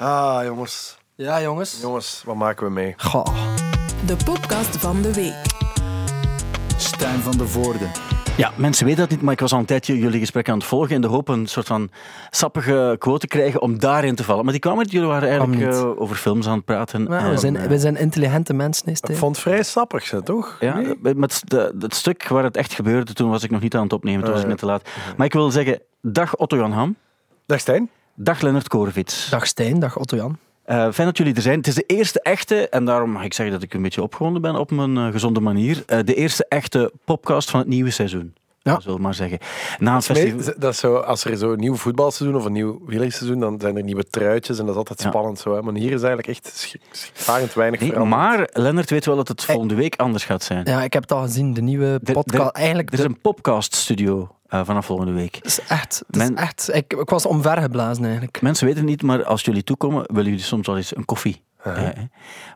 Ah, jongens. Ja, jongens. Jongens, wat maken we mee? Goh. De podcast van de week. Stijn van der Voorde. Ja, mensen weten dat niet, maar ik was al een tijdje jullie gesprek aan het volgen in de hoop een soort van sappige quote te krijgen om daarin te vallen. Maar die kwam niet. Jullie waren eigenlijk eh, over films aan het praten. En, we, zijn, eh, we zijn intelligente mensen, is het, Ik vond het vrij sappig, hè, toch? Ja, met de, het stuk waar het echt gebeurde, toen was ik nog niet aan het opnemen, toen was ik Eh, net te laat. Maar ik wil zeggen, dag Otto Jan Ham, Dag Stijn. Dag Lennart Korevits. Dag Stijn, dag Otto Jan. Eh, fijn dat jullie er zijn. Het is de eerste echte, en daarom mag ik zeggen dat ik een beetje opgewonden ben op mijn eh, gezonde manier, eh, de eerste echte podcast van het nieuwe seizoen. Ja. Zullen we maar zeggen. Na een dat is zo, als er zo'n nieuw voetbalseizoen of een nieuw wielerseizoen, dan zijn er nieuwe truitjes en dat is altijd Ja. spannend. Zo, hè. Maar hier is eigenlijk echt schrikbarend weinig Nee, veranderd. maar Lennart weet wel dat het volgende week anders gaat zijn. Ja, ik heb het al gezien, de nieuwe podcast. er- Eigenlijk, Er is de- een podcast-studio eh, vanaf volgende week. het is echt... Het is echt ik, ik was omvergeblazen, eigenlijk. Mensen weten het niet, maar als jullie toekomen, willen jullie soms wel eens een koffie.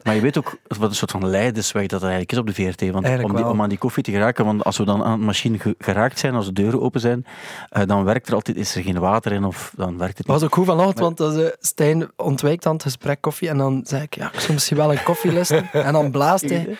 Maar je weet ook wat een soort van leidersweg dat het eigenlijk is op de VRT. Want Eigenlijk om, die- om aan die koffie te geraken, want als we dan aan de machine ge- geraakt zijn, als de deuren open zijn, eh, dan werkt er altijd, is er geen water in of dan werkt het niet. was ook goed vanochtend, want uh, Stijn ontwijkt aan het gesprek koffie. En dan zei ik, ja, ik zou misschien wel een koffie lusten. En dan blaast hij.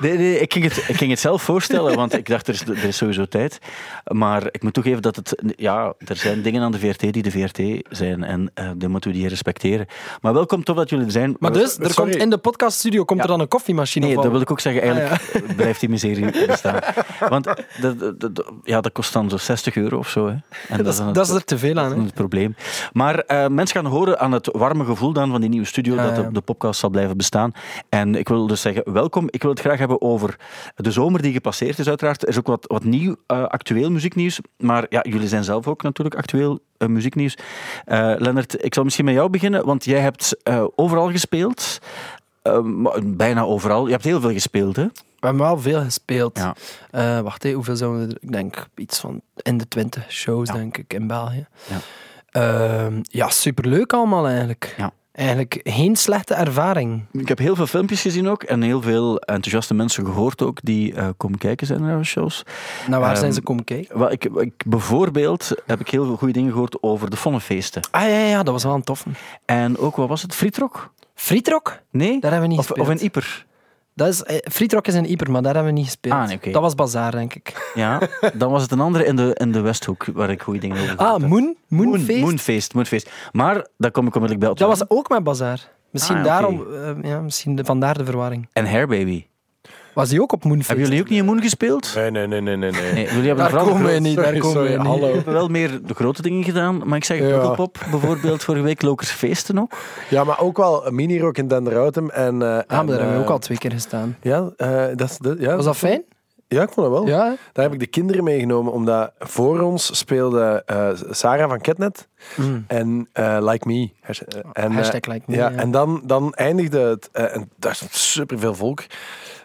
Nee, nee, ik ging, het, ik ging het zelf voorstellen, want ik dacht, er is, er is sowieso tijd. Maar ik moet toegeven dat het... Ja, er zijn dingen aan de VRT die de VRT zijn en eh dan moeten we die respecteren. Maar welkom, tof dat jullie er zijn. Maar dus, er Sorry. komt in de podcaststudio komt er dan een koffiemachine Nee, dat wil ik ook zeggen. Eigenlijk blijft die miserie bestaan. Want dat, dat- dat- ja, dat kost dan zo 60 euro of zo. Hè. En dat, is, het- dat is er te veel aan, dat is het probleem. Maar eh, mensen gaan horen aan het warme gevoel dan van die nieuwe studio Ja, dat de, de podcast zal blijven bestaan. En ik wil dus zeggen, welkom. Ik wil het graag hebben over de zomer die gepasseerd is uiteraard. Er is ook wat, wat nieuw, eh, actueel muzieknieuws. Maar ja, jullie zijn zelf ook natuurlijk actueel eh, muzieknieuws. Eh Lennart, ik zal misschien met jou beginnen, want jij hebt eh, overal gespeeld. Bijna overal. Je hebt heel veel gespeeld, hè? We hebben wel veel gespeeld. Ja. Wacht, hé, hoeveel zouden we er? Ik denk iets van in de 20 shows, Ja. denk ik, in België. Ja. Ehm, ja, superleuk allemaal eigenlijk. Ja. Eigenlijk geen slechte ervaring. Ik heb heel veel filmpjes gezien ook en heel veel enthousiaste mensen gehoord ook die eh, komen kijken zijn naar de shows. Naar waar Ehm, zijn ze komen kijken? Ik, ik, bijvoorbeeld heb ik heel veel goede dingen gehoord over de Vonnefeesten. Ah ja, ja, dat was wel een toffe. En ook, wat was het? Frietrok? Frietrok? Nee? Daar hebben we niet Of, gespeeld. of in Ieper? Dat is, eh, Frietrok is in Ieper, maar daar hebben we niet gespeeld. Ah, nee, oké. Dat was Bazaar, denk ik. Ja. Dan was het een andere in de, in de Westhoek, waar ik goede dingen over gehoord Ah, heb. Moon? Moonfeest? Moonfeest, Moonfeest. Maar, daar kom ik onmiddellijk bij op. Dat was ook met Bazaar. Misschien, Ah, oké. daarom, eh, ja, misschien de, vandaar de verwarring. En Hairbaby. Was die ook op Moonfeest? Hebben jullie ook niet in Moon gespeeld? Nee, nee, nee, nee, nee. nee. Nee, jullie hebben Daar komen we niet, daar komen sorry, we niet. hallo. We hebben wel meer de grote dingen gedaan, maar ik zeg Ja. Pukkelpop bijvoorbeeld vorige week, Lokers Feesten ook. Ja, maar ook wel mini-rock in Denderautem. En, eh, Ah, maar en, daar hebben we eh, ook al twee keer gestaan. Ja, eh, dat is ja, Was dat fijn? Ja, ik vond het wel. Ja? Daar heb ik de kinderen meegenomen, omdat voor ons speelde eh, Sarah van Ketnet Mm. en eh, Like Me. Hashtag, eh, en, eh, Hashtag like me, ja, ja. en dan, dan eindigde het, eh, en daar stond superveel volk.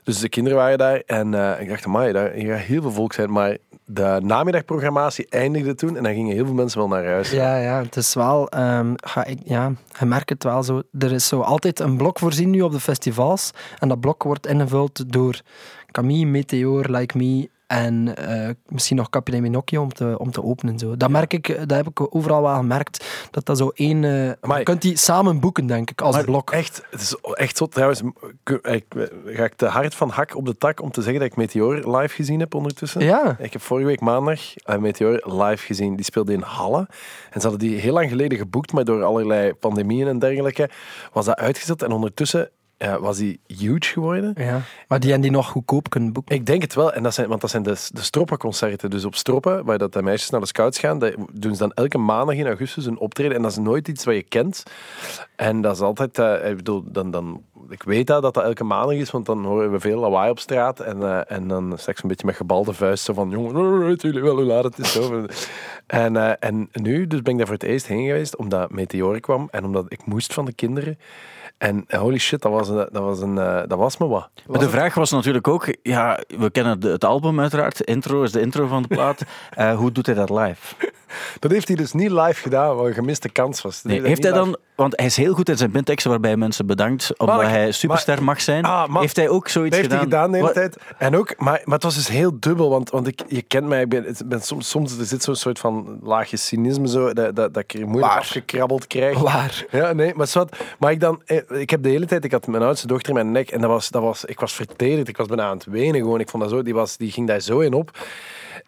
Dus de kinderen waren daar en eh, ik dacht, amai, daar hier gaat heel veel volk zijn. Maar de namiddagprogrammatie eindigde toen en dan gingen heel veel mensen wel naar huis. Ja, ja, het is wel... ehm, ga ik, ja, je merkt het wel zo. Er is zo altijd een blok voorzien nu op de festivals. En dat blok wordt ingevuld door Camille, Meteor, Like Me... En eh, misschien nog Captain Minocchio om te, om te openen. Zo. Dat, merk ik, dat heb ik overal wel gemerkt. Dat dat zo één... eh, Amai. je kunt die samen boeken, denk ik, als Maar blok. Echt, het is echt zo. Trouwens, ik, ga ik te hard van hak op de tak om te zeggen dat ik Meteor live gezien heb ondertussen. Ja. Ik heb vorige week maandag uh, Meteor live gezien. Die speelde in Halle. En ze hadden die heel lang geleden geboekt, maar door allerlei pandemieën en dergelijke was dat uitgezet. En ondertussen ja, was die huge geworden. Ja. Maar die en die nog goedkoop kunnen boeken. Ik denk het wel, en dat zijn, want dat zijn de, de Stroppa-concerten. Dus op Stroppen, waar dat de meisjes naar de scouts gaan, dat doen ze dan elke maandag in augustus een optreden. En dat is nooit iets wat je kent. En dat is altijd, eh, ik bedoel, dan, dan, ik weet dat, dat dat elke maandag is, want dan horen we veel lawaai op straat. En, eh, en dan straks een beetje met gebalde vuisten van, jongen, weten jullie wel hoe laat het is? Zo. En, eh, en nu, dus ben ik daar voor het eerst heen geweest, omdat Meteor kwam en omdat ik moest van de kinderen. En holy shit, dat was, een, dat was, een, eh, dat was me wat. Maar de vraag was natuurlijk ook, ja, we kennen het album uiteraard, de intro is de intro van de plaat. Eh, hoe doet hij dat live? Dat heeft hij dus niet live gedaan, wat een gemiste kans was. Nee, heeft hij live- dan, want hij is heel goed in zijn binteksten waarbij hij mensen bedankt omdat Maar hij superster mag zijn. Ah, maar- Heeft hij ook zoiets Dat heeft hij gedaan? gedaan de hele tijd. En ook, maar, maar het was dus heel dubbel, want, want ik, je kent mij, ik ben, ik ben soms, soms er zit zo'n soort van laagje cynisme zo, dat, dat, dat ik er moeilijk Waar? afgekrabbeld krijg. Waar? Ja, nee, maar zwart. Maar ik dan, eh, ik heb de hele tijd, ik had mijn oudste dochter in mijn nek en dat was, dat was, ik was vertederd, ik was bijna aan het wenen gewoon. Ik vond dat zo, die, was, die ging daar zo in op.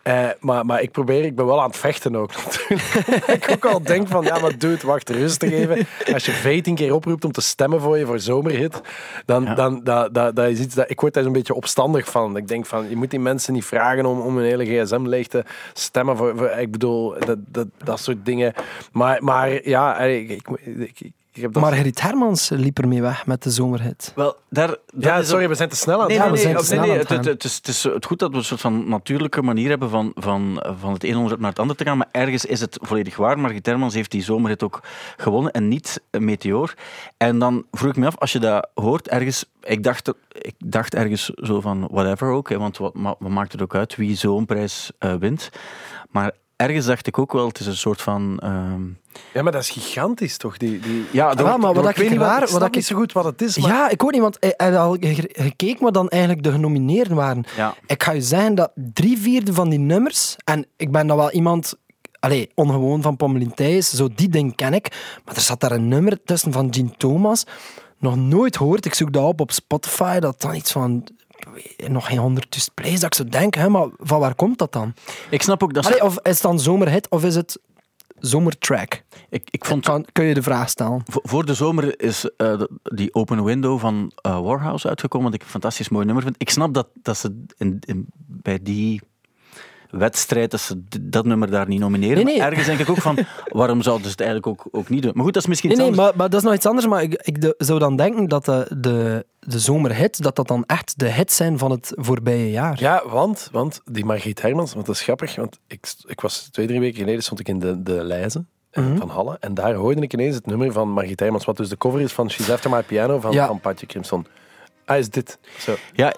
Eh, maar, maar ik probeer, ik ben wel aan het vechten ook natuurlijk. ik ook al denk van, ja, maar dude, wacht rustig even. Als je 14 keer oproept om te stemmen voor je voor zomerhit, dan, Ja. dan dat, dat, dat is iets dat ik word daar zo'n beetje opstandig van. Ik denk van, je moet die mensen niet vragen om, om een hele gsm leeg te stemmen voor, voor ik bedoel, dat, dat, dat soort dingen. Maar, maar ja, ik, ik, ik, ik, ik heb dat... Margriet Hermans liep ermee weg met de zomerhit. Wel, daar, ja, sorry, ook- we zijn te snel aan het Nee, het het, het, is, het is het goed dat we een soort van natuurlijke manier hebben van, van, van het ene onderwerp naar het andere te gaan, maar ergens is het volledig waar. Margit Hermans heeft die zomerhit ook gewonnen en niet een Meteor. En dan vroeg ik me af, als je dat hoort, ergens, ik dacht, ik dacht ergens zo van whatever ook, hè, want wat, ma- wat maakt het ook uit wie zo'n prijs eh, wint. Maar ergens dacht ik ook wel, het is een soort van... ehm, Ja, maar dat is gigantisch toch? Die, die... ja, Ah, maar wat ik weet niet snap wat ik- niet zo goed wat het is, maar... Ja, ik ook niet, want hij hij had al ge- gekeken wat dan eigenlijk de genomineerden waren. ja. Ik ga je zeggen dat drie vierde van die nummers, en ik ben dan wel iemand, allee, ongewoon van Pommelien Thijs, zo die ding ken ik, maar er zat daar een nummer tussen van Gene Thomas, nog nooit gehoord. Ik zoek dat op op Spotify, dat dan iets van nog geen honderdduizend plays, dat ik zo denk, hè, maar van waar komt dat dan? Ik snap ook dat... Allee, of is het dan zomerhit of is het zomertrack? ik, ik vond Kan, kun je de vraag stellen? Voor- Voor de zomer is eh, die Open Window van eh, Warhouse uitgekomen, wat ik een fantastisch mooi nummer vind. Ik snap dat, dat ze in, in- bij die wedstrijd dat ze dat nummer daar niet nomineren. Nee, nee. Maar Ergens denk ik ook van, waarom zouden ze het eigenlijk ook, ook niet doen? Maar goed, dat is misschien Nee, iets nee, maar, maar dat is nog iets anders. Maar ik, ik de- zou dan denken dat de, de, de zomerhit, dat dat dan echt de hits zijn van het voorbije jaar. Ja, want, want die Margriet Hermans, want dat is grappig, want ik, ik was twee, drie weken geleden stond ik in de, de lijzen eh, Mhm. van Halle en daar hoorde ik ineens het nummer van Margriet Hermans, wat dus de cover is van She's After My Piano van, Ja. van Patje Crimson. Ah, is dit. Zo. Ja,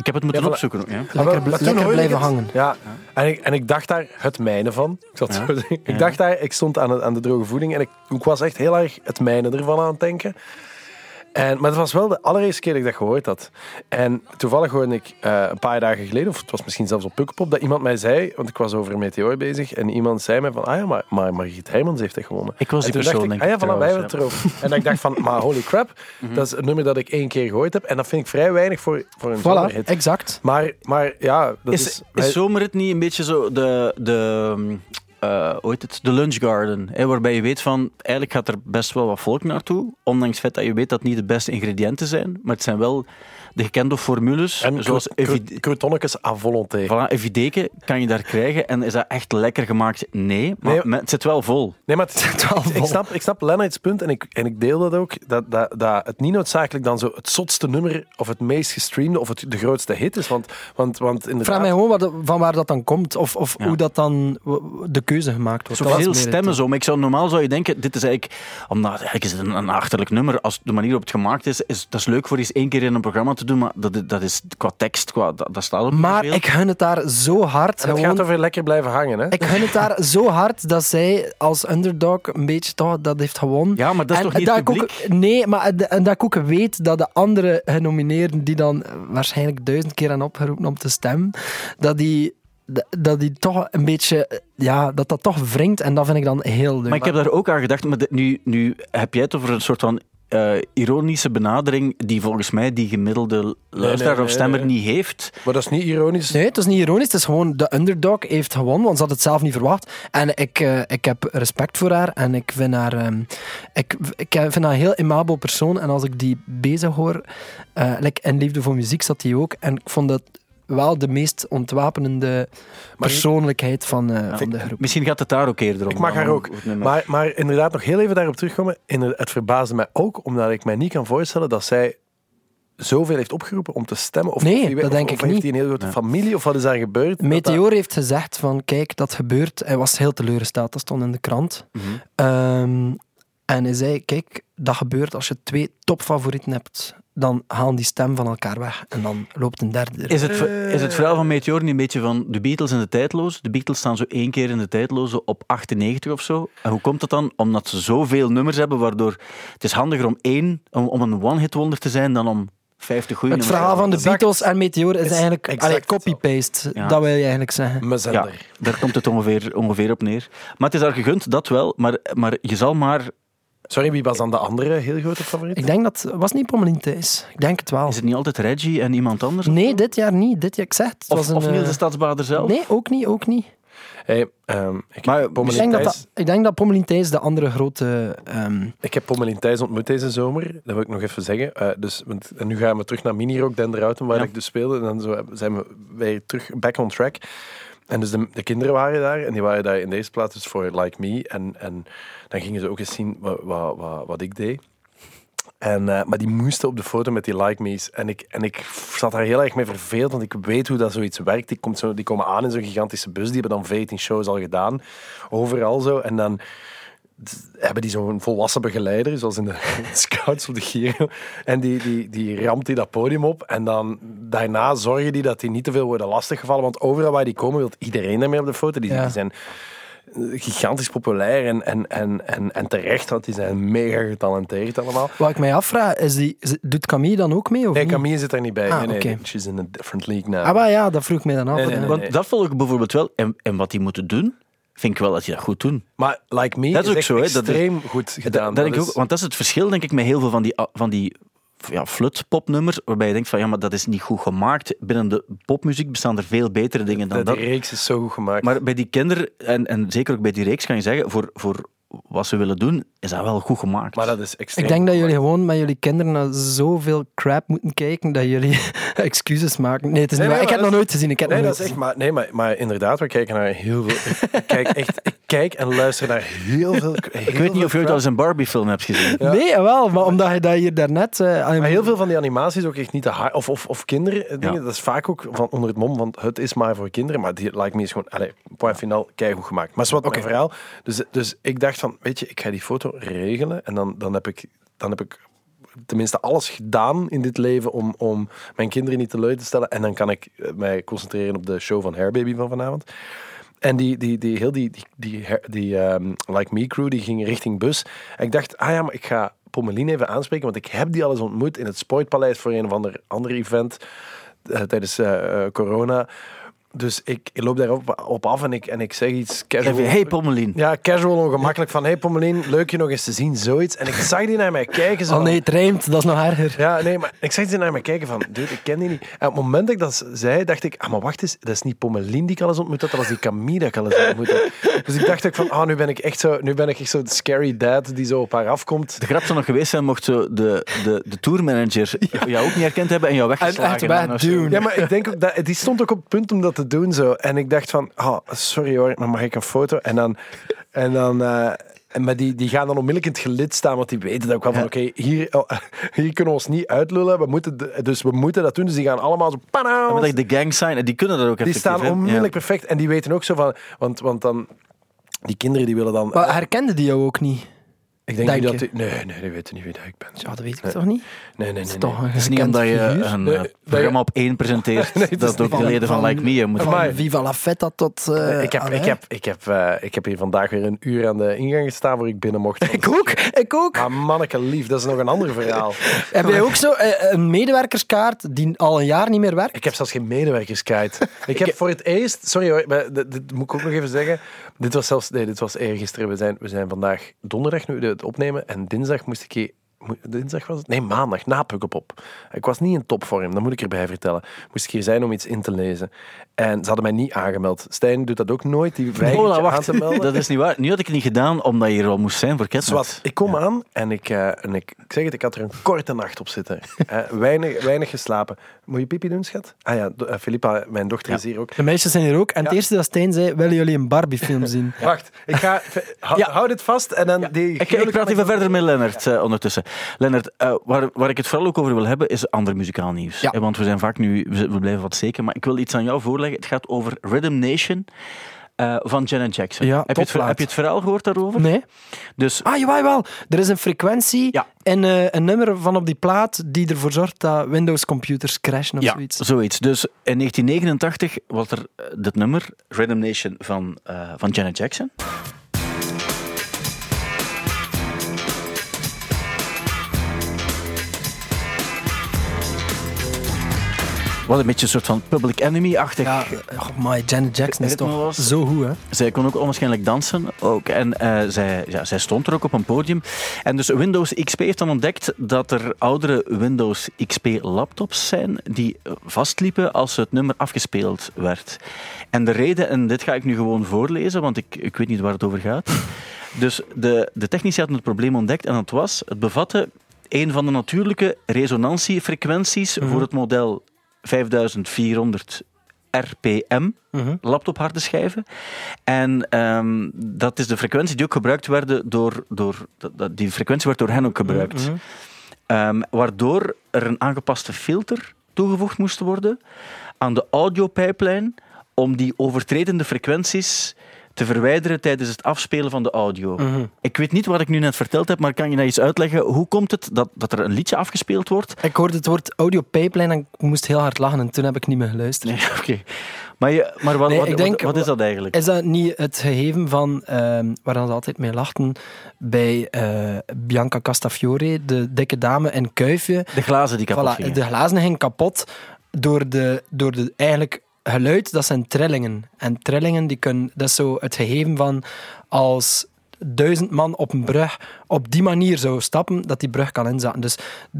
ik heb het moeten Ja, voilà. opzoeken. ook, Ja. Lekker, maar- toen lekker blijven het. hangen. Ja, en ik, en ik dacht daar het mijne van. Ik, Ja. zeggen. ik Ja. dacht daar, ik stond aan, het, aan de droge voeding en ik, ik was echt heel erg het mijne ervan aan het denken. En, maar het was wel de allereerste keer dat ik dat gehoord had. En toevallig hoorde ik eh, een paar dagen geleden, of het was misschien zelfs op Pukkelpop, dat iemand mij zei, want ik was over een meteor bezig, en iemand zei mij van, ah ja, maar, maar Margriet Hermans heeft dat gewonnen. Ik was en die persoon, dacht denk ik, ik. ah ja, voilà, wij hebben het erover. En ik dacht van, maar holy crap, dat is een nummer dat ik één keer gehoord heb, en dat vind ik vrij weinig voor, voor een Voilà, zomerhit. exact. Maar, maar ja, dat is... Is, wij- is zomerrit niet een beetje zo de, de, eh, heet het, de lunch garden? Waarbij je weet van, eigenlijk gaat er best wel wat volk naartoe. Ondanks het feit dat je weet dat het niet de beste ingrediënten zijn. Maar het zijn wel de gekende formules. En zoals croutonnetjes à volonté. Voilà, Evideke kan je daar krijgen. En is dat echt lekker gemaakt? Nee, maar Nee. het zit wel vol. Nee, maar het, wel ik, vol. ik snap, ik snap Lennart's punt en ik, en ik deel dat ook. Dat, dat, dat het niet noodzakelijk dan zo het zotste nummer of het meest gestreamde of het, de grootste hit is. Want, want, want inderdaad... Vraag mij gewoon wat, van waar dat dan komt of, of Ja. hoe dat dan de keuze gemaakt wordt. Zoveel het, stemmen zo. Maar ik zou, normaal zou je denken, dit is eigenlijk, omdat eigenlijk is het een, een achterlijk nummer. Als de manier waarop het gemaakt is, is dat is leuk voor eens één keer in een programma te doen. Maar dat, dat is qua tekst, qua, dat, dat staat op Maar veel. ik gun het daar zo hard. En het gewoon- gaat over lekker blijven hangen. Hè? Ik gun het daar zo hard dat zij als underdog een beetje toch dat heeft gewonnen. Ja, maar dat is en toch niet dat het ik ook, publiek? Nee, maar en dat ik ook weet dat de andere genomineerden die dan waarschijnlijk duizend keer aan opgeroepen om te stemmen, dat die, dat die toch een beetje, ja, dat dat toch wringt en dat vind ik dan heel leuk. Maar ik heb daar ook aan gedacht, maar nu, nu heb jij het over een soort van eh, ironische benadering die volgens mij die gemiddelde luisteraar nee, of stemmer nee. niet heeft. Maar dat is niet ironisch. Nee, het is niet ironisch. Het is gewoon de underdog heeft gewonnen, want ze had het zelf niet verwacht. En ik, eh, ik heb respect voor haar en ik vind haar, ehm, ik, ik vind haar een heel aimabel persoon. En als ik die bezig hoor, eh like, en Liefde voor Muziek zat die ook. En ik vond dat wel de meest ontwapenende persoonlijkheid van, eh, van de groep. Misschien gaat het daar ook eerder om. Ik mag haar ook. Maar, maar inderdaad, nog heel even daarop terugkomen. Het verbaasde mij ook, omdat ik mij niet kan voorstellen dat zij zoveel heeft opgeroepen om te stemmen. Of, Nee, of, dat of- denk of ik heeft niet. hij een hele grote Ja. familie, of wat is daar gebeurd? Dat- Meteor heeft gezegd van, kijk, dat gebeurt. Hij was heel teleurgesteld, dat stond in de krant. Mhm. Ehm, En hij zei, kijk, dat gebeurt als je twee topfavorieten hebt. Dan halen die stem van elkaar weg. En dan loopt een derde er. Is het, is het verhaal van Meteor niet een beetje van de Beatles en de tijdloze? De Beatles staan zo één keer in de tijdloze op 98 of zo. En hoe komt dat dan? Omdat ze zoveel nummers hebben, waardoor het is handiger om één, om, om een one-hit wonder te zijn dan om 50 goede Het verhaal van de Exact. Beatles en Meteor is Is eigenlijk copy-paste. Ja. Dat wil je eigenlijk zeggen. Ja, daar komt het ongeveer, ongeveer op neer. Maar het is haar gegund, dat wel. Maar, maar je zal maar... Sorry, wie was dan de andere heel grote favoriet? Ik denk dat... Was niet Pommelien Thijs? Ik denk het wel. Is het niet altijd Reggie en iemand anders? Nee, dit jaar niet. Dit jaar, ik zeg het. het Of, was een, of Niels de eh, Stadsbader zelf? Nee, ook niet, ook niet. Hey, ehm, ik, Maar- Ik denk, dat ik denk dat Pommelien Thijs de andere grote... ehm, ik heb Pommelien Thijs ontmoet deze zomer. Dat wil ik nog even zeggen. Eh, dus, want, en nu gaan we terug naar Mini Rock Denderhouten, waar Ja. ik dus speelde. En dan zo zijn we weer terug back on track. En dus de, de kinderen waren daar. En die waren daar in deze plaats dus voor Like Me. En, en dan gingen ze ook eens zien wat, wat, wat, wat ik deed. En, eh, maar die moesten op de foto met die like me's. En ik, en ik zat daar heel erg mee verveeld, want ik weet hoe dat zoiets werkt. Die, komt zo, die komen aan in zo'n gigantische bus. Die hebben dan 14 shows al gedaan. Overal zo. En dan hebben die zo'n volwassen begeleider, zoals in de scouts of de Giro. En die, die, die ramt die dat podium op. En dan daarna zorgen die dat die niet te veel worden lastiggevallen. Want overal waar die komen, wil iedereen daarmee op de foto. Die, Ja. die zijn gigantisch populair en, en, en, en, en terecht, want die zijn mega getalenteerd allemaal. wat ik mij afvraag, is die, doet Camille dan ook mee? Of Nee, niet? Camille zit er niet bij. Ah, nee, she's in a different league now. Ah, maar ja, dat vroeg ik mij dan af. Nee, nee, ja. nee. Want dat volg ik bijvoorbeeld wel. En, en wat die moeten doen, vind ik wel dat die dat goed doen. Maar Like Me Dat is ook zo, hè, dat is- extreem goed gedaan. Dat, dat denk ik ook, want dat is het verschil, denk ik, met heel veel van die, van die ja, flut-popnummers, waarbij je denkt van ja, maar dat is niet goed gemaakt. Binnen de popmuziek bestaan er veel betere dingen dan de, dat. de reeks is zo goed gemaakt. Maar bij die kinderen, en, en zeker ook bij die reeks, kan je zeggen, voor, voor wat ze willen doen, is dat wel goed gemaakt. Maar dat is extreem Ik denk dat jullie gewoon met jullie kinderen naar zoveel crap moeten kijken dat jullie excuses maken. Nee, het is Nee, niet nee, waar. Ik heb nog nooit gezien. Ik heb Nee, nog dat is nooit echt, maar, nee maar, maar inderdaad, we kijken naar heel veel. Ik kijk echt, ik kijk en luister naar heel veel. ik weet niet of je ooit al eens een Barbie-film hebt gezien. Ja. Nee, wel, maar omdat je dat hier daarnet... eh, Maar heel veel van die animaties ook echt niet te hard. Of, of, of kinderen dingen. Ja. Dat is vaak ook van onder het mom, want het is maar voor kinderen. Maar die Like Me is gewoon, allez, point final, keigoed gemaakt. Maar wat mijn verhaal. Dus, dus ik dacht van, weet je, ik ga die foto regelen. En dan, dan, heb, ik, dan heb ik tenminste alles gedaan in dit leven om, om mijn kinderen niet teleur te stellen. En dan kan ik eh, mij concentreren op de show van Hairbaby van vanavond. En die, die, die, heel die, die, die, ehm, Like Me crew, die ging richting bus. En ik dacht, ah ja, maar ik ga Pommelien even aanspreken, want ik heb die al eens ontmoet in het Sportpaleis voor een of ander, ander event eh, tijdens eh, corona. Dus ik, ik loop daarop op af en ik, en ik zeg iets casual. Even, hey Pommelien. Ja, casual ongemakkelijk van, hey Pommelien, leuk je nog eens te zien, zoiets. En ik zag die naar mij kijken. Zo Oh nee, het rijmt. Dat is nog erger. ja, nee, maar ik zag die naar mij kijken van, dude, ik ken die niet. En op het moment dat ik dat zei, dacht ik, ah, maar wacht eens, dat is niet Pommelien die ik al eens ontmoet had, dat was die Camille die ik al eens ontmoet had. Dus ik dacht ook van, ah, nu ben ik echt zo, nu ben ik echt zo de scary dad die zo op haar afkomt. De grap zou nog geweest zijn mocht zo de, de, de tourmanager jou ook niet herkend hebben en jou weggeslagen echt zo. wegduwen. Ja, maar ik denk ook dat, die stond ook op het punt om dat te doen zo. En ik dacht van, ah, sorry hoor, maar mag ik een foto? En dan, en dan eh, en maar die, die gaan dan onmiddellijk in het gelid staan, want die weten dat ook wel van, oké, hier, oh, hier kunnen we ons niet uitlullen, we moeten, de- dus we moeten dat doen. Dus die gaan allemaal zo, Ja, panaam, dat je de gang zijn, en die kunnen dat ook die staan onmiddellijk Ja. perfect. En die weten ook zo van, want, want dan, die kinderen die willen dan... Maar herkende die jou ook niet? Ik denk denk niet dat nee, nee, die weten niet wie dat ik ben. Ja, dat weet ik Nee. toch niet? Nee, nee, nee. Dat is nee. toch een Het is niet omdat je een Nee, eh, dat programma je- op één presenteert, dat ook de leden van, van- Like Me moeten... Van. Viva la Feta tot... eh, Nee, ik, heb, ik, heb, ik, heb, eh, ik heb hier vandaag weer een uur aan de ingang gestaan voor ik binnen mocht. Ik ook, ik ook. Maar manneke lief, dat is nog een ander verhaal. Heb jij ook zo eh, een medewerkerskaart die al een jaar niet meer werkt? Ik heb zelfs geen medewerkerskaart. Ik heb voor het eerst, sorry hoor, dit moet ik ook nog even zeggen. Dit was zelfs, nee, dit was eergisteren. We zijn, we zijn vandaag donderdag nu het opnemen en dinsdag moest ik Dinsdag was het? Nee, maandag, na Pukkelpop. Ik was niet in topvorm, dat moet ik erbij vertellen. Moest ik hier zijn om iets in te lezen. En ze hadden mij niet aangemeld. Stijn doet dat ook nooit, die weigert Hola, je aan wacht. te melden. Dat is niet waar. Nu had ik het niet gedaan omdat je er al moest zijn voor Ketnet. Ik kom aan en ik, eh, en ik, ik zeg het, ik had er een korte nacht op zitten. Eh, weinig, weinig geslapen. Moet je pipi doen, schat? Ah ja, Filippa, mijn dochter, Ja. is hier ook. De meisjes zijn hier ook. En Ja. het eerste dat Stijn zei, willen jullie een Barbie-film zien? Wacht, ik ga, hou dit vast en dan... Die, Ik, ik praat even verder met Lennart eh, ondertussen. Lennart, eh, waar, waar ik het vooral ook over wil hebben, is ander muzikaal nieuws. Ja. Eh, Want we zijn vaak nu, we, blijven wat zeker, maar ik wil iets aan jou voorleggen. Het gaat over Rhythm Nation. eh, van Janet Jackson. Ja, heb, je het, heb je het verhaal gehoord daarover? Nee? Dus Ah, jawel, jawel. Er is een frequentie Ja. en een nummer van op die plaat die ervoor zorgt dat Windows-computers crashen of ja, zoiets. zoiets. Dus in 1989 was er eh, dit nummer, Rhythm Nation van, van Janet Jackson. Wat een beetje een soort van Public Enemy-achtig. Ja, oh my, Janet Jackson is toch was- zo goed, hè? Zij kon ook onwaarschijnlijk dansen. Ook. En eh, zij, ja, zij stond er ook op een podium. En dus Windows XP heeft dan ontdekt dat er oudere Windows XP laptops zijn die vastliepen als het nummer afgespeeld werd. En de reden, en dit ga ik nu gewoon voorlezen, want ik, ik weet niet waar het over gaat. Dus de, de technici hadden het probleem ontdekt en dat was, het bevatte een van de natuurlijke resonantiefrequenties voor het model 5400 RPM Mhm. laptopharde schijven. En ehm, dat is de frequentie die ook gebruikt werd door... door die frequentie werd door hen ook gebruikt. Mhm. Ehm, waardoor er een aangepaste filter toegevoegd moest worden aan de audiopijplijn om die overtredende frequenties te verwijderen tijdens het afspelen van de audio. Mhm. Ik weet niet wat ik nu net verteld heb, maar kan je nou eens uitleggen hoe komt het dat, dat er een liedje afgespeeld wordt? Ik hoorde het woord audio pipeline en ik moest heel hard lachen en toen heb ik niet meer geluisterd. Nee, oké. Maar, je, maar wat, Nee, wat, denk- wat, wat is dat eigenlijk? Is dat niet het gegeven van, ehm waar ze altijd mee lachten, bij eh, Bianca Castafiore, de dikke dame in Kuifje? De glazen die kapot Voilà, gingen. de glazen gingen kapot door de, door de eigenlijk geluid, dat zijn trillingen. En trillingen, die kunnen, dat is zo het gegeven van als duizend man op een brug op die manier zou stappen, dat die brug kan inzakken. Dus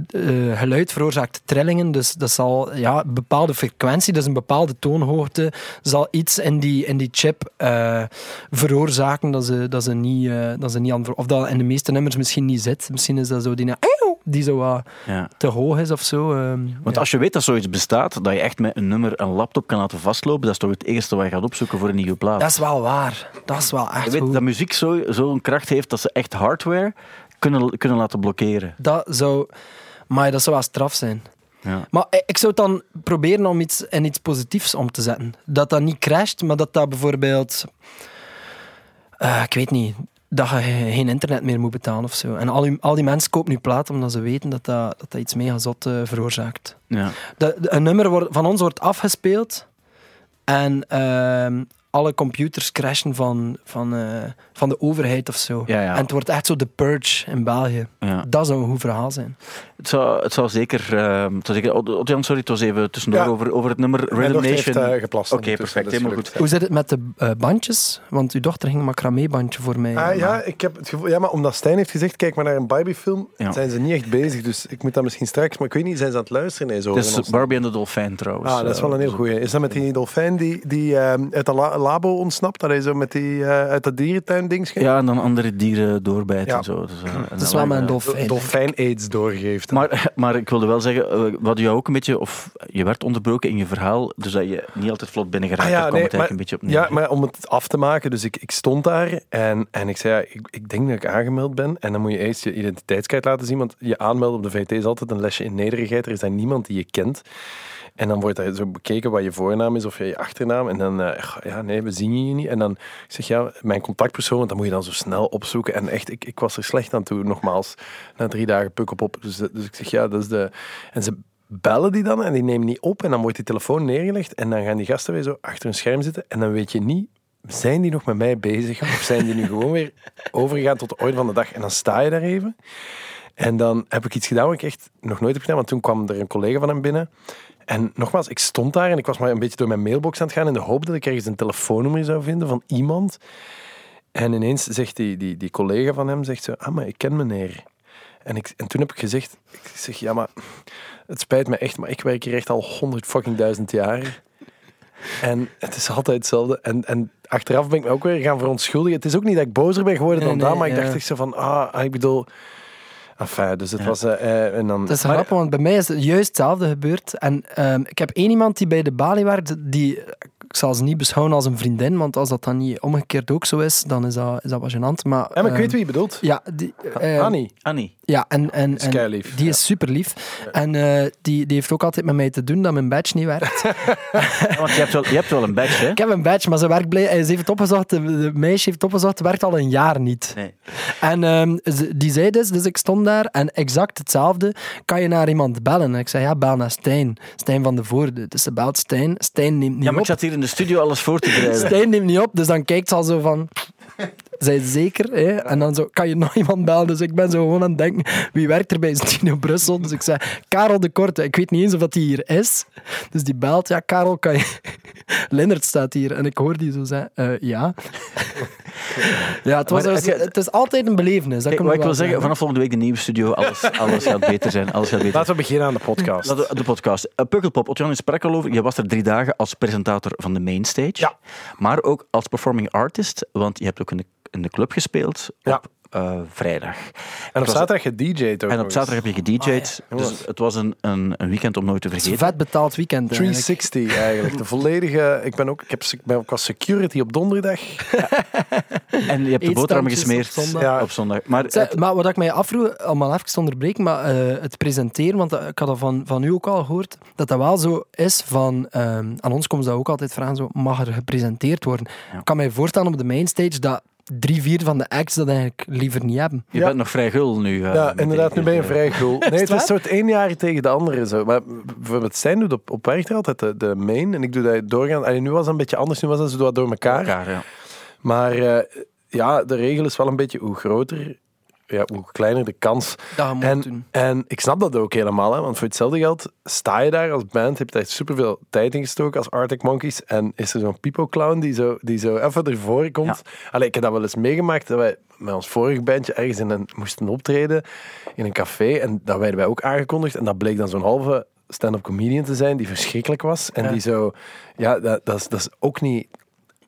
eh, geluid veroorzaakt trillingen, dus dat zal ja, een bepaalde frequentie, dus een bepaalde toonhoogte, zal iets in die, in die chip eh, veroorzaken dat ze, dat ze niet, eh, dat ze niet aan, of dat in de meeste nummers misschien niet zit. Misschien is dat zo die, die zo wat Ja. te hoog is of zo. ehm, Want ja. als je weet dat zoiets bestaat, dat je echt met een nummer een laptop kan laten vastlopen, dat is toch het eerste wat je gaat opzoeken voor een nieuwe plaat. Dat is wel waar. Dat is wel echt je weet goed. dat muziek zo'n zo kracht heeft dat ze echt hardware kunnen, kunnen laten blokkeren. Dat zou... Maar dat zou wel straf zijn. Ja. Maar ik zou het dan proberen om iets in iets positiefs om te zetten. Dat dat niet crasht, maar dat dat bijvoorbeeld... eh, ik weet niet. Dat je geen internet meer moet betalen of zo. En al die, al die mensen kopen nu plaat omdat ze weten dat dat, dat, dat iets mega zot eh, veroorzaakt. Ja. De, de- een nummer wordt, van ons wordt afgespeeld en ehm, alle computers crashen van, van, eh, van de overheid of zo. Ja, ja. En het wordt echt zo de purge in België. Ja. Dat zou een goed verhaal zijn. Het, zou, het zou zeker... ehm, het zou zeker Otjan, sorry, het was even tussendoor Ja. over, over het nummer Rhythm Nation. eh, geplast. Oké, perfect, is helemaal gelukt. Hoe zit het met de eh, bandjes? Want uw dochter ging een macramé-bandje voor mij. Ah, ja, ik heb het gevoel, ja, maar omdat Stijn heeft gezegd, kijk maar naar een Barbie-film, Ja. zijn ze niet echt bezig. Dus ik moet dat misschien straks, maar ik weet niet, zijn ze aan het luisteren? Nee, zo Het is Barbie en de Dolfijn trouwens. Ah, dat is wel een heel Eh, goeie. Is dat met die dolfijn die, die ehm, uit de la- labo ontsnapt? Dat hij zo met die, eh, uit dat dierentuin ding? Ja, en dan andere dieren doorbijten Ja. en zo. Dus, eh, en Het is wel een eh, dolfijn. Dolfijn-aids doorgeeft. Maar, maar ik wilde wel zeggen, eh, hadden jou ook een beetje, of je werd onderbroken in je verhaal, dus dat je niet altijd vlot binnen geraakt. Ah, ja, Daar kwam nee, het eigenlijk maar- een beetje op neer. Ja, maar om het af te maken, dus ik, ik stond daar en, en ik zei, ja, ik, ik denk dat ik aangemeld ben. En dan moet je eerst je identiteitskaart laten zien, want je aanmelden op de VT is altijd een lesje in nederigheid. Er is daar niemand die je kent. En dan wordt er zo bekeken wat je voornaam is of je achternaam. En dan, eh, ja, nee, we zien je niet. En dan ik zeg ja, mijn contactpersoon, want dat moet je dan zo snel opzoeken. En echt, ik, ik was er slecht aan toe, nogmaals. Na drie dagen puk op op. Dus, dus ik zeg ja, dat is de. En ze bellen die dan en die nemen niet op. En dan wordt die telefoon neergelegd. En dan gaan die gasten weer zo achter een scherm zitten. En dan weet je niet, zijn die nog met mij bezig? Of zijn die nu gewoon weer overgegaan tot de orde van de dag? En dan sta je daar even. En dan heb ik iets gedaan wat ik echt nog nooit heb gedaan. Want toen kwam er een collega van hem binnen. En nogmaals, ik stond daar en ik was maar een beetje door mijn mailbox aan het gaan in de hoop dat ik ergens een telefoonnummer zou vinden van iemand. En ineens zegt die, die, die collega van hem, zegt zo, ah, maar ik ken meneer. En, ik, en toen heb ik gezegd, ik zeg, ja, maar het spijt me echt, maar ik werk hier echt al honderd fucking duizend jaar. En het is altijd hetzelfde. En, en achteraf ben ik me ook weer gaan verontschuldigen. Het is ook niet dat ik bozer ben geworden Nee, dan nee, dat, maar ik dacht echt zo van, ah, ik bedoel... Enfin, dus het Ja. was... eh, en dan, Het is maar- grappig, want bij mij is het juist hetzelfde gebeurd. En ehm, ik heb één iemand die bij de balie werkt, die ik zal ze niet beschouwen als een vriendin, want als dat dan niet omgekeerd ook zo is, dan is dat, is dat wat gênant. Maar, Ja, maar ik ehm, weet wie je bedoelt. Ja, die, eh, Annie. Annie. ja, en, en, en die ja. is super lief. En eh, die, die heeft ook altijd met mij te doen dat mijn badge niet werkt. Ja, want je hebt, wel, je hebt wel een badge, hè? ik heb een badge, maar ze werkt blij. Ze heeft het opgezocht, de, meisje heeft het opgezocht, werkt al een jaar niet. Nee. En ehm, die zei dus, dus ik stond daar en exact hetzelfde. Kan je naar iemand bellen? En ik zei, ja, bel naar Stijn. Stijn van de Voorde. Dus ze belt Stijn. Stijn neemt niet Ja, maar op. ik zat hier in de studio alles voor te bereiden. Stijn neemt niet op, dus dan kijkt ze al zo van... Zij zeker, hè? En dan zo, kan je nog iemand bellen? Dus ik ben zo gewoon aan het denken, wie werkt er bij Stino Brussel? Dus ik zei, Karel de Korte. Ik weet niet eens of dat die hier is. Dus die belt, ja, Karel, kan je... Lennart staat hier. En ik hoor die zo zeggen, eh, ja. ja, het, was Maar dus- het is altijd een belevenis. Dat Kijk, wat ik wil zeggen, vanaf volgende week de nieuwe studio, alles, alles gaat beter zijn. Alles gaat beter Laten we beginnen aan de podcast. Laten we- de podcast. Uh, Pukkelpop, Otjan sprak al over. Je was er drie dagen als presentator van de mainstage. Ja. Maar ook als performing artist, want je hebt ook in de, in de club gespeeld Ja. op eh, vrijdag. En op Het zaterdag gedj'd ook En op zaterdag heb je gedj'd. Ah, ja. Dus het was een, een, een weekend om nooit te Het is een vergeten. vet betaald weekend. eigenlijk. 360 eigenlijk. De volledige... Ik ben ook, ik heb, ik ben ook als security op donderdag. En je hebt de Eetstandjes gesmeerd op zondag. Ja. op zondag. Maar het- maar wat ik mij afvroeg, allemaal even onderbreken, maar eh, het presenteren, want eh, ik had dat van, van u ook al gehoord, dat dat wel zo is van, ehm, aan ons komt dat ook altijd vragen, zo, mag er gepresenteerd worden? Ja. Ik kan mij voorstellen op de mainstage dat drie, vier van de acts dat eigenlijk liever niet hebben. je Ja. bent nog vrij gul nu. eh, Ja, inderdaad, nu ben je vrij cool. Nee, het is soort één jaar tegen de andere. Zo. Maar bijvoorbeeld Stijn doet op, op werk er altijd de, de main en ik doe dat doorgaan. Allee, nu was dat een beetje anders, nu was dat zo wat door elkaar. elkaar. Ja. Maar eh, ja, de regel is wel een beetje hoe groter, ja, hoe kleiner de kans. Dat je moet En, doen. en ik snap dat ook helemaal, hè, want voor hetzelfde geld sta je daar als band, heb je daar superveel tijd in gestoken als Arctic Monkeys en is er zo'n Pipo Clown die zo, die zo even ervoor komt. Allee, ik heb dat wel eens meegemaakt, dat wij met ons vorige bandje ergens in een, moesten optreden in een café en dat werden wij ook aangekondigd en dat bleek dan zo'n halve stand-up comedian te zijn die verschrikkelijk was en Ja. die zo, ja, dat, dat, is, dat is ook niet...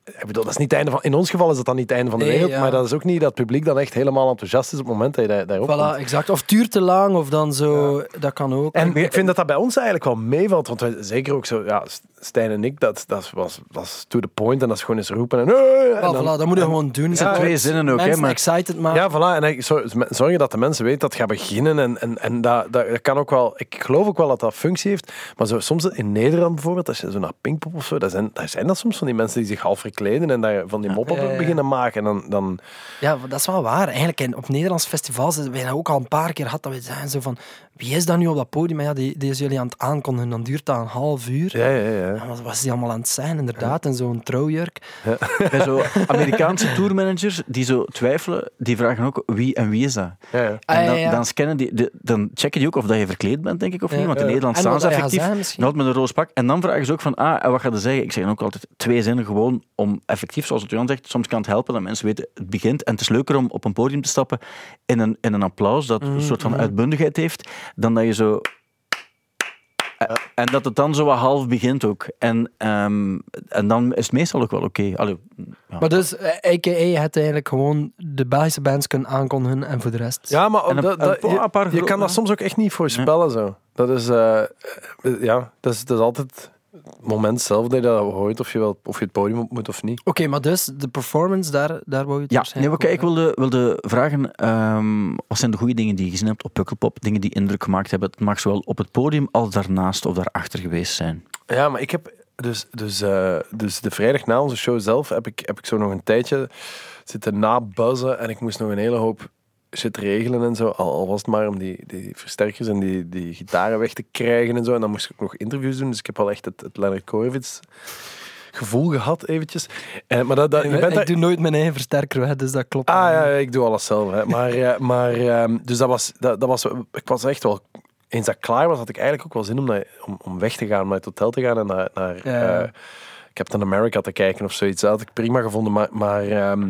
Ik bedoel, dat is niet het einde van... In ons geval is dat dan niet het einde van de Nee, wereld, ja. maar dat is ook niet dat het publiek dan echt helemaal enthousiast is op het moment dat je daar, daarop komt. Voilà, exact. Of duurt te lang, of dan zo, dat kan ook. En ik vind dat dat bij ons eigenlijk wel meevalt, want wij, zeker ook zo, ja, Stijn en ik, dat, dat was, was to the point en dat is gewoon eens roepen en, en dan- voilà, dat moet je gewoon doen. Het zijn twee zinnen ook, hè, maar excited maken. Ja, voilà. En ik- zo- zorgen dat de mensen weten dat het gaat beginnen. En, en, en dat, dat, dat kan ook wel... Ik geloof ook wel dat dat functie heeft. Maar zo, soms in Nederland bijvoorbeeld, als je zo naar Pinkpop of zo, daar zijn, daar zijn dat soms van die mensen die zich half verkleden en daar van die mop-up Ja, ja, ja. beginnen maken. En dan, dan, Ja, dat is wel waar. Eigenlijk in, op Nederlands festivals hebben wij dat ook al een paar keer gehad. Dat we zeggen zo van, wie is dat nu op dat podium? Maar ja, die, die is jullie aan het aankondigen. Dan duurt dat een half uur. ja, ja, ja. Ja, wat was die allemaal aan het zijn, inderdaad. En zo'n trouwjurk. bij zo Amerikaanse tourmanagers die zo twijfelen, die vragen ook wie en wie is dat? ja, ja. Ah, En ja, dan, ja. dan, scannen die, de- dan checken die ook of dat je verkleed bent, denk ik, of Ja. niet. Want in Ja. Nederland En staan ze effectief. Nog met een roos pak. En dan vragen ze ook van, ah, en wat gaat er zeggen? Ik zeg dan ook altijd twee zinnen gewoon om effectief, zoals het Jan zegt, soms kan het helpen dat mensen weten, het begint. En het is leuker om op een podium te stappen in een, in een applaus dat een soort van uitbundigheid heeft, dan dat je zo... Eh, En dat het dan zo wat half begint ook. En, ehm, en dan is het meestal ook wel oké. Allee, ja. Maar dus, eh, a.k.a. je hebt eigenlijk gewoon de Belgische bands kunnen aankondigen en voor de rest... Ja, maar En een- dat, een dat- paar- je, je kan dat soms ook echt niet voorspellen. Zo. Dat is, eh, eh, ja, dat is, dat is altijd moment zelf dat je dat hoort of je, wel, of je het podium op moet of niet. Oké, maar dus, de performance, daar, daar wou je het Ja, nee, kijk, ik wilde, wilde vragen, ehm, wat zijn de goede dingen die je gezien hebt op Pukkelpop? Dingen die indruk gemaakt hebben. Het mag zowel op het podium als daarnaast of daarachter geweest zijn. Ja, maar ik heb dus, dus, eh, dus de vrijdag na onze show zelf heb ik, heb ik zo nog een tijdje zitten nabuzzen en ik moest nog een hele hoop shit regelen en zo. Al, al was het maar om die, die versterkers en die, die gitaren weg te krijgen en zo. En dan moest ik ook nog interviews doen, dus ik heb al echt het, het Leonard Korovits gevoel gehad eventjes. En, maar dat, dat, je Ik, bent ik daar- doe nooit mijn eigen versterker weg, dus dat klopt. Ah ja, ja, ik doe alles zelf. Hè. Maar, eh, maar ehm, dus dat was, dat, dat was, ik was echt wel. Eens dat klaar was, had ik eigenlijk ook wel zin om, naar, om, om weg te gaan, om naar het hotel te gaan en naar, naar Ja. eh, Captain America te kijken of zoiets. Dat had ik prima gevonden. Maar, maar ehm, eh,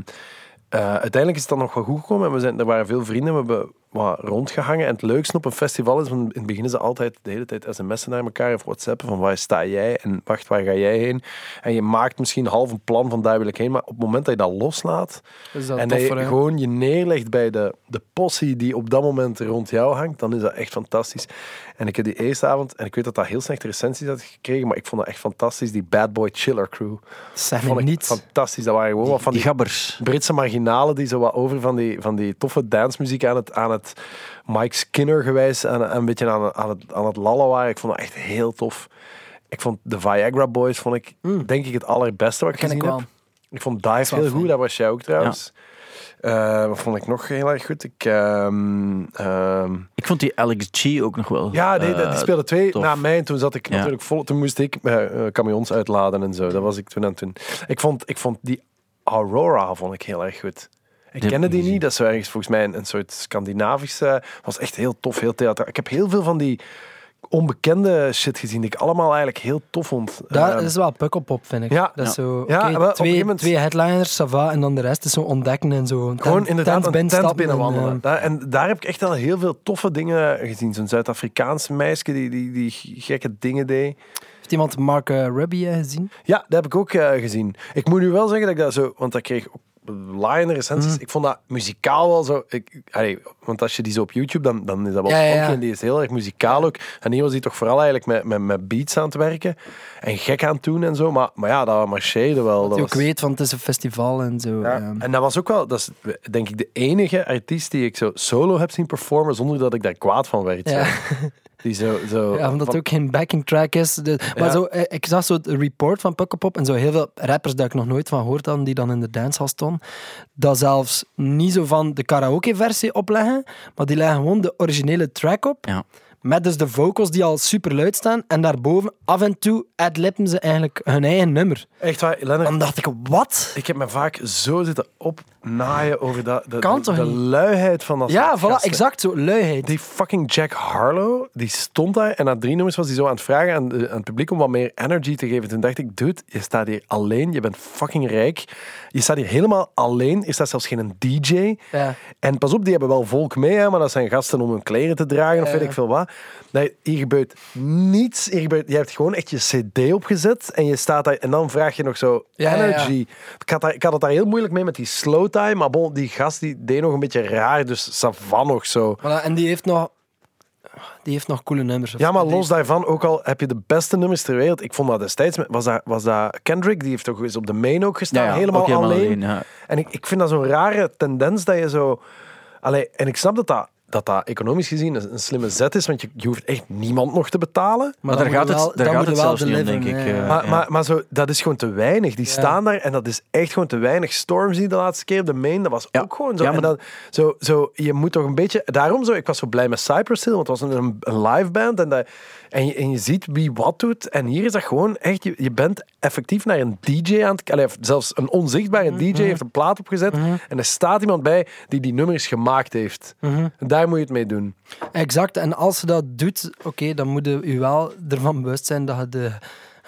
uiteindelijk is het dan nog wel goed gekomen. En we zijn, er waren veel vrienden. We hebben wat rondgehangen. En het leukste op een festival is, want in het begin is ze altijd de hele tijd sms'en naar elkaar of whatsappen van waar sta jij en wacht, waar ga jij heen? En je maakt misschien half een plan van daar wil ik heen, maar op het moment dat je dat loslaat dat en dat je gewoon je neerlegt bij de, de possie die op dat moment rond jou hangt, dan is dat echt fantastisch. En ik heb die eerste avond, en ik weet dat dat heel slechte recensies had gekregen, maar ik vond dat echt fantastisch, die Bad Boy Chiller Crew. Zeg vond ik niet. fantastisch. Dat waren gewoon wat van Die die gabbers. Britse marginalen die zo wat over van die, van die toffe dancemuziek aan het, aan het Mike Skinner gewijs aan, een beetje aan, aan, het, aan het lallen waren. Ik vond dat echt heel tof. Ik vond de Viagra Boys vond ik denk ik het allerbeste wat ik Ken ik gezien heb. Ik vond Dive heel fijn. goed, dat was jij ook trouwens. Eh, wat vond ik nog heel erg goed? Ik, ehm, ehm, Ik vond die Alex G ook nog wel. ja, nee, die eh, speelde twee tof. na mij. En toen zat ik Ja. natuurlijk vol. Toen moest ik eh, eh, camions uitladen en zo. Dat was ik toen aan toen. Ik vond, ik vond die Aurora vond ik heel erg goed. Ik kende die niet. Dat is ergens volgens mij een, een soort Scandinavische. Was echt heel tof, heel theater. Ik heb heel veel van die onbekende shit gezien die ik allemaal eigenlijk heel tof vond. Dat Ehm, is wel pukkelpop, vind ik. Ja. dat is zo, Ja, twee, moment- twee headliners, ça va, en dan de rest is zo ontdekken en zo. Gewoon Tent- inderdaad tent een tent binnenstappen en, binnenwandelen. eh, Daar- en daar heb ik echt al heel veel toffe dingen gezien. Zo'n Zuid-Afrikaanse meisje die, die, die gekke dingen deed. heeft iemand Mark uh, Ruby eh, gezien? Ja, dat heb ik ook eh, gezien. Ik moet nu wel zeggen dat ik dat zo... Want dat kreeg ook line recensies. Mhm. Ik vond dat muzikaal wel zo... Ik, allee, want als je die zo op YouTube, dan, dan is dat wel Ja, ja, funky ja. en die is heel erg muzikaal ook. En hier was hij toch vooral eigenlijk met, met, met beats aan het werken. En gek aan het doen en zo. Maar, maar ja, dat marcheerde wel. Dat Dat je ook weet, want het is een festival en zo. En dat was ook wel, dat is denk ik de enige artiest die ik zo solo heb zien performen zonder dat ik daar kwaad van werd. Die zo, zo Ja, omdat van- het ook geen backing track is. De- maar Ja. zo, eh, ik zag zo het report van Pukkelpop en zo heel veel rappers dat ik nog nooit van gehoord had, die dan in de dancehall stonden, dat zelfs niet zo van de karaoke-versie opleggen, maar die leggen gewoon de originele track op, Ja. Met dus de vocals die al super luid staan, en daarboven af en toe adlippen ze eigenlijk hun eigen nummer. Echt waar, Lennart, Dan dacht ik, wat? Ik heb me vaak zo zitten opnaaien over dat, de, Kan de, toch de niet? luiheid van dat Ja, soort voilà, gasten. exact zo, luiheid. Die fucking Jack Harlow, die stond daar en na drie nummers was hij zo aan het vragen aan, de- aan het publiek om wat meer energy te geven. Toen dacht ik, dude, je staat hier alleen, je bent fucking rijk. Je staat hier helemaal alleen, er staat zelfs geen DJ. Ja. En pas op, die hebben wel volk mee, hè, maar dat zijn gasten om hun kleren te dragen of weet ik veel wat. Nee, hier gebeurt niets. Hier gebeurt, je hebt gewoon echt je cd opgezet en je staat daar en dan vraag je nog zo Ja, ja, ja. energy. Ik, had daar, ik had het daar heel moeilijk mee met die slow time, maar bon, die gast die deed nog een beetje raar, dus savan nog zo. Voilà, en die heeft nog... Die heeft nog coole nummers. Ja, maar los daarvan, ook al heb je de beste nummers ter wereld. Ik vond dat destijds, was dat, was dat Kendrick, die heeft toch eens op de main ook gestaan, Ja, ja, helemaal, ook helemaal alleen. alleen, ja. En ik, ik vind dat zo'n rare tendens dat je zo... Allee, en ik snap dat dat, dat, dat economisch gezien een, een slimme zet is, want je, je hoeft echt niemand nog te betalen. Maar daar gaat het, wel- daar gaat het wel zelfs niet om, denk ik. ja. eh, Maar, maar, maar zo, dat is gewoon te weinig. Die Ja. staan daar en dat is echt gewoon te weinig. Stormzy de laatste keer, de main, dat was Ja. ook gewoon zo. Ja, en maar- dan, zo, zo. Je moet toch een beetje... Daarom zo, ik was zo blij met Cypress Hill, want het was een, een live band. En, dat, en, je, en je ziet wie wat doet. En hier is dat gewoon echt... Je, je bent effectief naar een DJ aan het... allee, zelfs een onzichtbare Mhm. DJ heeft een plaat opgezet. En er staat iemand bij die die nummers gemaakt heeft. Mhm. Daar moet je het mee doen. Exact, en als je dat doet, oké, dan moet je je wel ervan bewust zijn dat je de...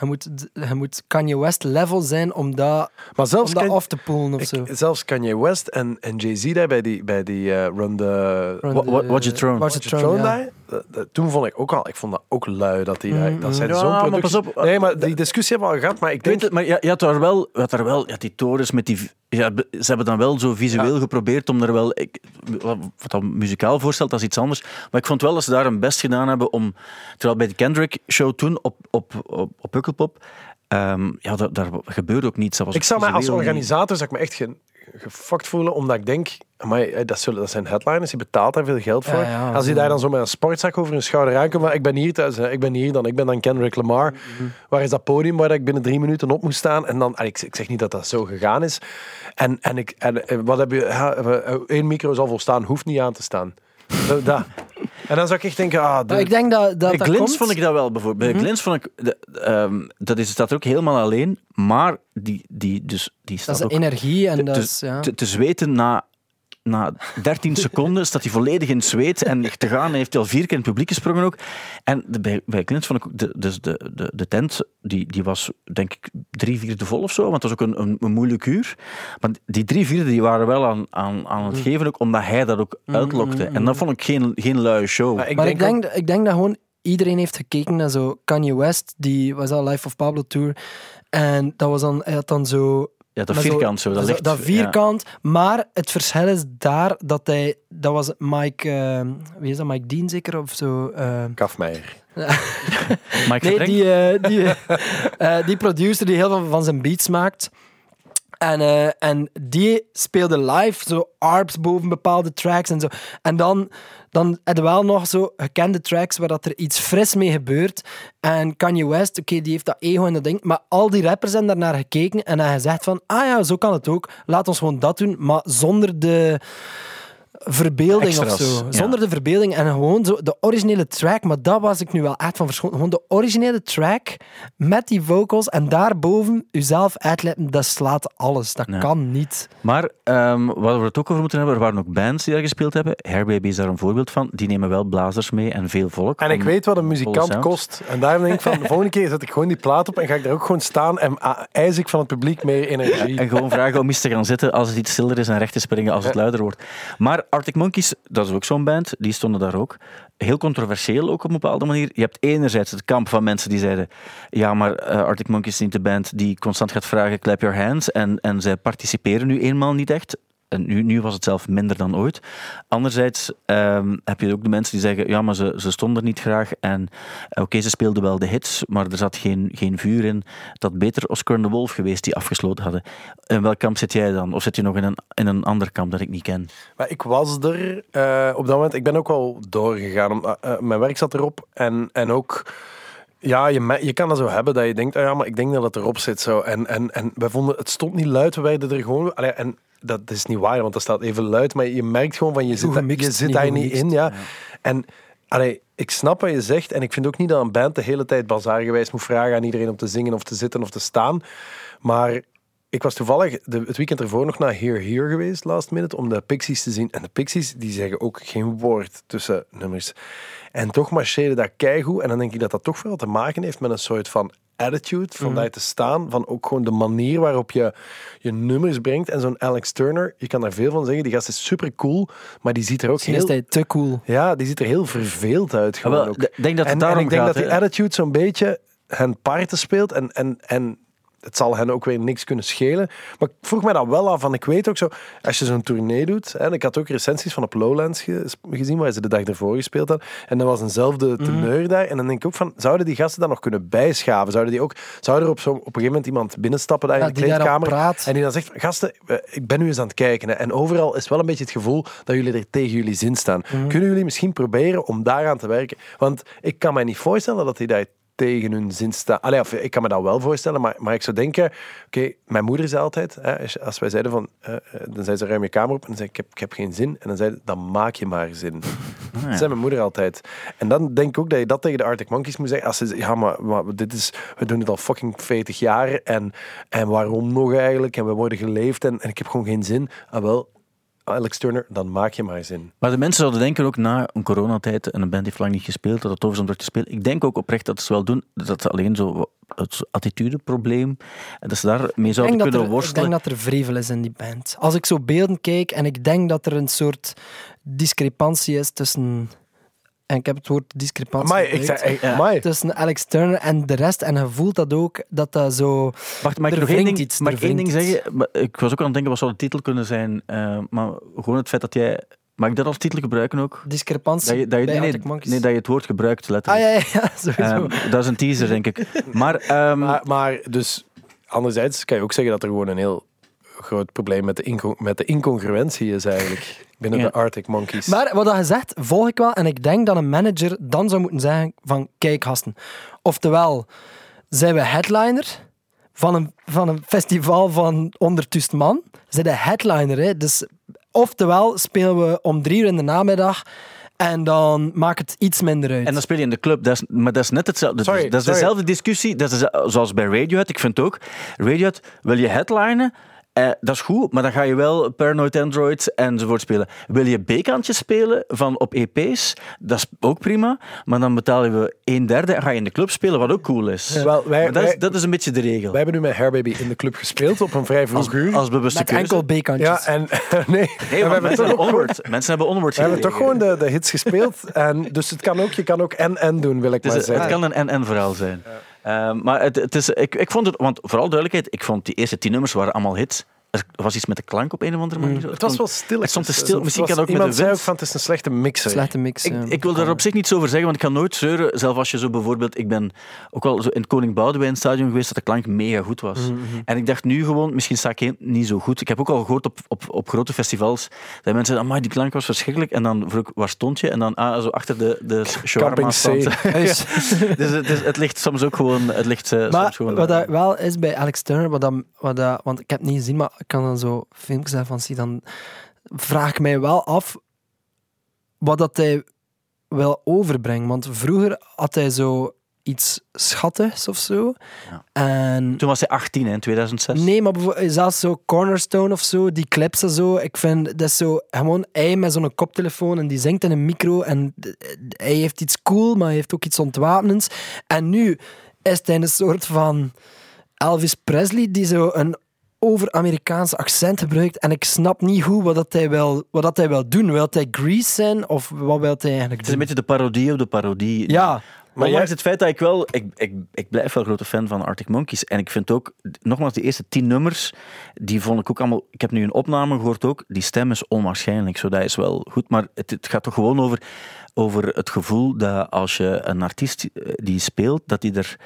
Je moet, je moet Kanye West level zijn om dat, Maar zelfs om dat kan- af te pullen of ik- zo. zelfs Kanye West en, en Jay-Z daar bij die, bij die eh, Run the... Run the- Watch Your Throne. Ja. daar, dat- dat- toen vond ik ook al, ik vond dat ook lui dat die daar, dat zijn Ja, zo'n productie. op, nee, maar die discussie hebben we al gehad, maar ik denk, het, maar je, je had daar wel, je had daar wel ja, die torens met die. Ja, ze hebben dan wel zo visueel geprobeerd om er wel. Ik, wat dat muzikaal voorstelt, dat is iets anders. Maar ik vond wel dat ze daar hun best gedaan hebben om. Terwijl bij de Kendrick-show toen op, op, op, op Pukkelpop. ehm, ja, daar, daar gebeurde ook niets. Dat was ik zou mij als organisator zou ik me echt ge, gefokt voelen, omdat ik denk, amai, dat, zullen, dat zijn headliners, die betaalt daar veel geld voor. Ja, ja, als die daar dan zo met een sportzak over hun schouder aankomt, maar ik ben hier thuis, ik ben hier dan, ik ben dan Kendrick Lamar. Mhm. Waar is dat podium waar ik binnen drie minuten op moest staan? En dan, ik, ik zeg niet dat dat zo gegaan is. En, en, ik, en eh, wat heb je, ja, eh, één micro zal volstaan, hoeft niet aan te staan. Zo, dat. En dan zou ik echt denken, ah, de- ik denk dat dat, Bij dat Glins vond ik dat wel bijvoorbeeld. Bij Glins vond ik. De, ehm, dat is, staat er ook helemaal alleen. Maar die, die, dus, die Dat staat is de ook energie en te, dat is... Ja. te, te zweten na na 13 seconden staat hij volledig in zweet en te gaan. Hij heeft al vier keer in het publiek gesprongen ook. En de, bij, bij Clint vond ik ook, de, dus de, de, de tent, die, die was denk ik drie vierde vol of zo, want het was ook een, een, een moeilijk uur. Maar die drie vierde die waren wel aan, aan, aan het geven, ook omdat hij dat ook uitlokte. En dat vond ik geen, geen luie show. Maar ik maar denk ik denk, ik denk dat gewoon iedereen heeft gekeken naar zo Kanye West, die was al Life of Pablo Tour. En dat was dan, hij had dan zo ja, dat maar vierkant zo, dat zo- ligt... dat vierkant. Maar het verschil is daar dat hij, dat was Mike, eh, wie is dat, Mike Dean zeker of zo? eh, Kafmeijer. Mike nee, die, eh, die, eh, die producer die heel veel van zijn beats maakt. En, eh, en die speelde live zo arps boven bepaalde tracks en zo. En dan, dan heb je wel nog zo gekende tracks waar dat er iets fris mee gebeurt. En Kanye West, oké, die heeft dat ego en dat ding. Maar al die rappers hebben daarnaar gekeken en hebben gezegd van ah ja, zo kan het ook. Laat ons gewoon dat doen, maar zonder de verbeelding of zo. ja. Zonder de verbeelding en gewoon zo de originele track. Maar dat was ik nu wel echt van verschoten. Gewoon de originele track met die vocals en daarboven jezelf uitletten, dat slaat alles. Dat Ja. kan niet. Maar ehm, waar we het ook over moeten hebben, er waren ook bands die daar gespeeld hebben. Hairbaby is daar een voorbeeld van. Die nemen wel blazers mee en veel volk. En ik weet wat een muzikant kost. En daarom denk ik van, de volgende keer zet ik gewoon die plaat op en ga ik daar ook gewoon staan en ah, eis ik van het publiek meer energie. En gewoon vragen om eens te gaan zitten als het iets stiller is en recht te springen als het luider wordt. Maar Arctic Monkeys, dat is ook zo'n band, die stonden daar ook. Heel controversieel ook op een bepaalde manier. Je hebt enerzijds het kamp van mensen die zeiden ja, maar eh, Arctic Monkeys is niet de band die constant gaat vragen clap your hands en, en zij participeren nu eenmaal niet echt. Nu, nu was het zelf minder dan ooit. Anderzijds ehm, heb je ook de mensen die zeggen ja, maar ze, ze stonden niet graag en eh, oké, ze speelden wel de hits, maar er zat geen, geen vuur in. Dat beter Oscar de Wolf geweest die afgesloten hadden. In welk kamp zit jij dan? Of zit je nog in een, in een ander kamp dat ik niet ken? Maar ik was er eh, op dat moment. Ik ben ook wel doorgegaan. Eh, mijn werk zat erop. En, en ook... Ja, je, je kan dat zo hebben dat je denkt, ah ja, maar ik denk dat het erop zit zo. En, en, en wij vonden, het stond niet luid, we werden er gewoon... Allee, en dat is niet waar, want dat staat even luid, maar je merkt gewoon van, je zit, daar- je zit niet daar niet in, ja. En allee, ik snap wat je zegt en ik vind ook niet dat een band de hele tijd bazaargewijs moet vragen aan iedereen om te zingen of te zitten of te staan. Maar ik was toevallig de, het weekend ervoor nog naar Here Here geweest, last minute, om de Pixies te zien. En de Pixies, die zeggen ook geen woord tussen nummers. En toch marcheerde dat keigoed. En dan denk ik dat dat toch vooral te maken heeft met een soort van attitude, van daar te staan, van ook gewoon de manier waarop je je nummers brengt. En zo'n Alex Turner, je kan daar veel van zeggen, die gast is super cool, maar die ziet er ook is heel... hij te cool. Ja, die ziet er heel verveeld uit gewoon wel, ook. ik denk dat het en, daarom en ik denk gaat, dat die attitude zo'n beetje hen parten speelt en, en, en het zal hen ook weer niks kunnen schelen. Maar ik vroeg mij dat wel af, van ik weet ook zo, als je zo'n tournee doet, hè, en ik had ook recensies van op Lowlands ge- gezien, waar ze de dag ervoor gespeeld hadden, en dat was eenzelfde teneur daar, en dan denk ik ook van, zouden die gasten dan nog kunnen bijschaven? Zouden die ook, zou er op, zo, op een gegeven moment iemand binnenstappen daar Ja, in de kleedkamer, en die dan zegt, gasten, eh, ik ben nu eens aan het kijken, hè, en overal is wel een beetje het gevoel dat jullie er tegen jullie zin staan. Mhm. Kunnen jullie misschien proberen om daaraan te werken? Want ik kan mij niet voorstellen dat die daar tegen hun zin staan. Allee, of, ik kan me dat wel voorstellen, maar, maar ik zou denken... Oké, mijn moeder zei altijd, hè, als- wij zeiden van... eh, eh, dan zei ze, ruim je kamer op. En dan zei ik, heb, ik heb geen zin. En dan zei ze, dan maak je maar zin. Dat zei mijn moeder altijd. En dan denk ik ook dat je dat tegen de Arctic Monkeys moet zeggen. Als ze zeggen, ja, maar, maar dit is... We doen het al fucking 40 jaar. En, en waarom nog eigenlijk? En we worden geleefd. En, en ik heb gewoon geen zin. Ah, wel... Alex Turner, dan maak je maar zin. Maar de mensen zouden denken ook na een coronatijd en een band heeft lang niet gespeeld, dat het tof is om terug te spelen. Ik denk ook oprecht dat ze wel doen, dat ze alleen zo het attitudeprobleem, en dat ze daarmee zouden kunnen er, ik worstelen. denk dat er vrevel is in die band. Als ik zo beelden kijk en ik denk dat er een soort discrepantie is tussen... En ik heb het woord discrepantie Maar ik zei, amai. tussen Alex Turner en de rest. En je voelt dat ook, dat dat zo... Wacht, mag ik er nog één ding, iets, mag er ik één ding wringt iets. zeggen? Maar Ik was ook aan het denken, wat zou de titel kunnen zijn? Eh, maar gewoon het feit dat jij... Mag ik dat als titel gebruiken ook? Discrepantie Dat je, dat je, bij nee, nee, dat je het woord gebruikt, Ah letterlijk. ja, ja, ja sowieso. Ehm, dat is een teaser, denk ik. Maar, ehm, Maar, maar dus, anderzijds kan je ook zeggen dat er gewoon een heel groot probleem met de, inco- met de incongruentie is eigenlijk binnen Ja. de Arctic Monkeys. Maar wat dat je zegt, volg ik wel. En ik denk dat een manager dan zou moeten zeggen van, kijk gasten, oftewel, zijn we headliner van een, van een festival van 100.000 man? Zijn de headliner, hè? Dus oftewel spelen we om drie uur in de namiddag en dan maakt het iets minder uit. En dan speel je in de club. Dat is, maar dat is net hetzelfde. Sorry, dat is sorry. dezelfde discussie. Dat is dezelfde- zoals bij Radiohead. Ik vind ook, Radiohead wil je headlinen. Eh, dat is goed, maar dan ga je wel Paranoid Android enzovoort spelen. Wil je B-kantjes spelen van op EP's? Dat is ook prima, maar dan betalen we een derde en ga je in de club spelen, wat ook cool is. Wel, wij, Maar dat, is dat is een beetje de regel. wij hebben nu met Hairbaby in de club gespeeld op een vrij vroeg Als, uur. als bewuste Met keuze. enkel B-kantjes. Ja, en nee, Nee, En want we hebben mensen, toch onward, mensen hebben onward we hebben toch gewoon de, de hits gespeeld. En dus het kan ook, je kan ook en-en doen, wil ik maar is, het zeggen. kan een en-en verhaal zijn. Maar het, het is, ik, ik vond het, want vooral duidelijkheid, ik vond die eerste tien nummers waren allemaal hits. Er was iets met de klank op een of andere manier. Het was wel stil. Het stond te stil. Misschien kan ook met Iemand de zei ook van het is een slechte mixer. Slechte mix. Ik, ja. ik wil daar op zich niets over zeggen, want ik kan nooit zeuren. Zelf als je zo bijvoorbeeld... Ik ben ook wel zo in het Koning Boudewijn stadion geweest dat de klank mega goed was. En ik dacht nu gewoon, misschien sta ik niet zo goed. Ik heb ook al gehoord op, op, op grote festivals dat mensen amai, die klank was verschrikkelijk. En dan vroeg ik, waar stond je? En dan, ah, zo achter de, de shawarma stand. Dus het, is- het ligt soms ook gewoon... Het ligt, eh, Maar soms gewoon wat dat wel is bij Alex Turner, wat dat, wat dat, want ik heb het niet gezien, maar ik kan dan zo filmpjes daarvan zien, dan vraag ik mij wel af wat dat hij wil overbrengen. Want vroeger had hij zo iets schattigs of zo. Ja. En Toen was hij 18 hè, in 2006. Nee, maar zelfs zo Cornerstone of zo, die clips en zo. Ik vind dat is zo gewoon hij met zo'n koptelefoon en die zingt in een micro en hij heeft iets cool, maar hij heeft ook iets ontwapenends. En nu is hij een soort van Elvis Presley die zo een over-Amerikaans accent gebruikt en ik snap niet goed wat, dat hij, wil, wat dat hij wil doen. Wil hij Grease zijn of wat wil hij eigenlijk Het is een doen? beetje de parodie op de parodie. Ja, Maar ondanks het feit dat ik wel... Ik, ik, ik blijf wel grote fan van Arctic Monkeys. En ik vind ook... Nogmaals, die eerste tien nummers, die vond ik ook allemaal... Ik heb nu een opname gehoord ook. Die stem is onwaarschijnlijk. Zo, dat is wel goed. Maar het, het gaat toch gewoon over, over het gevoel dat als je een artiest eh, die speelt, dat die er,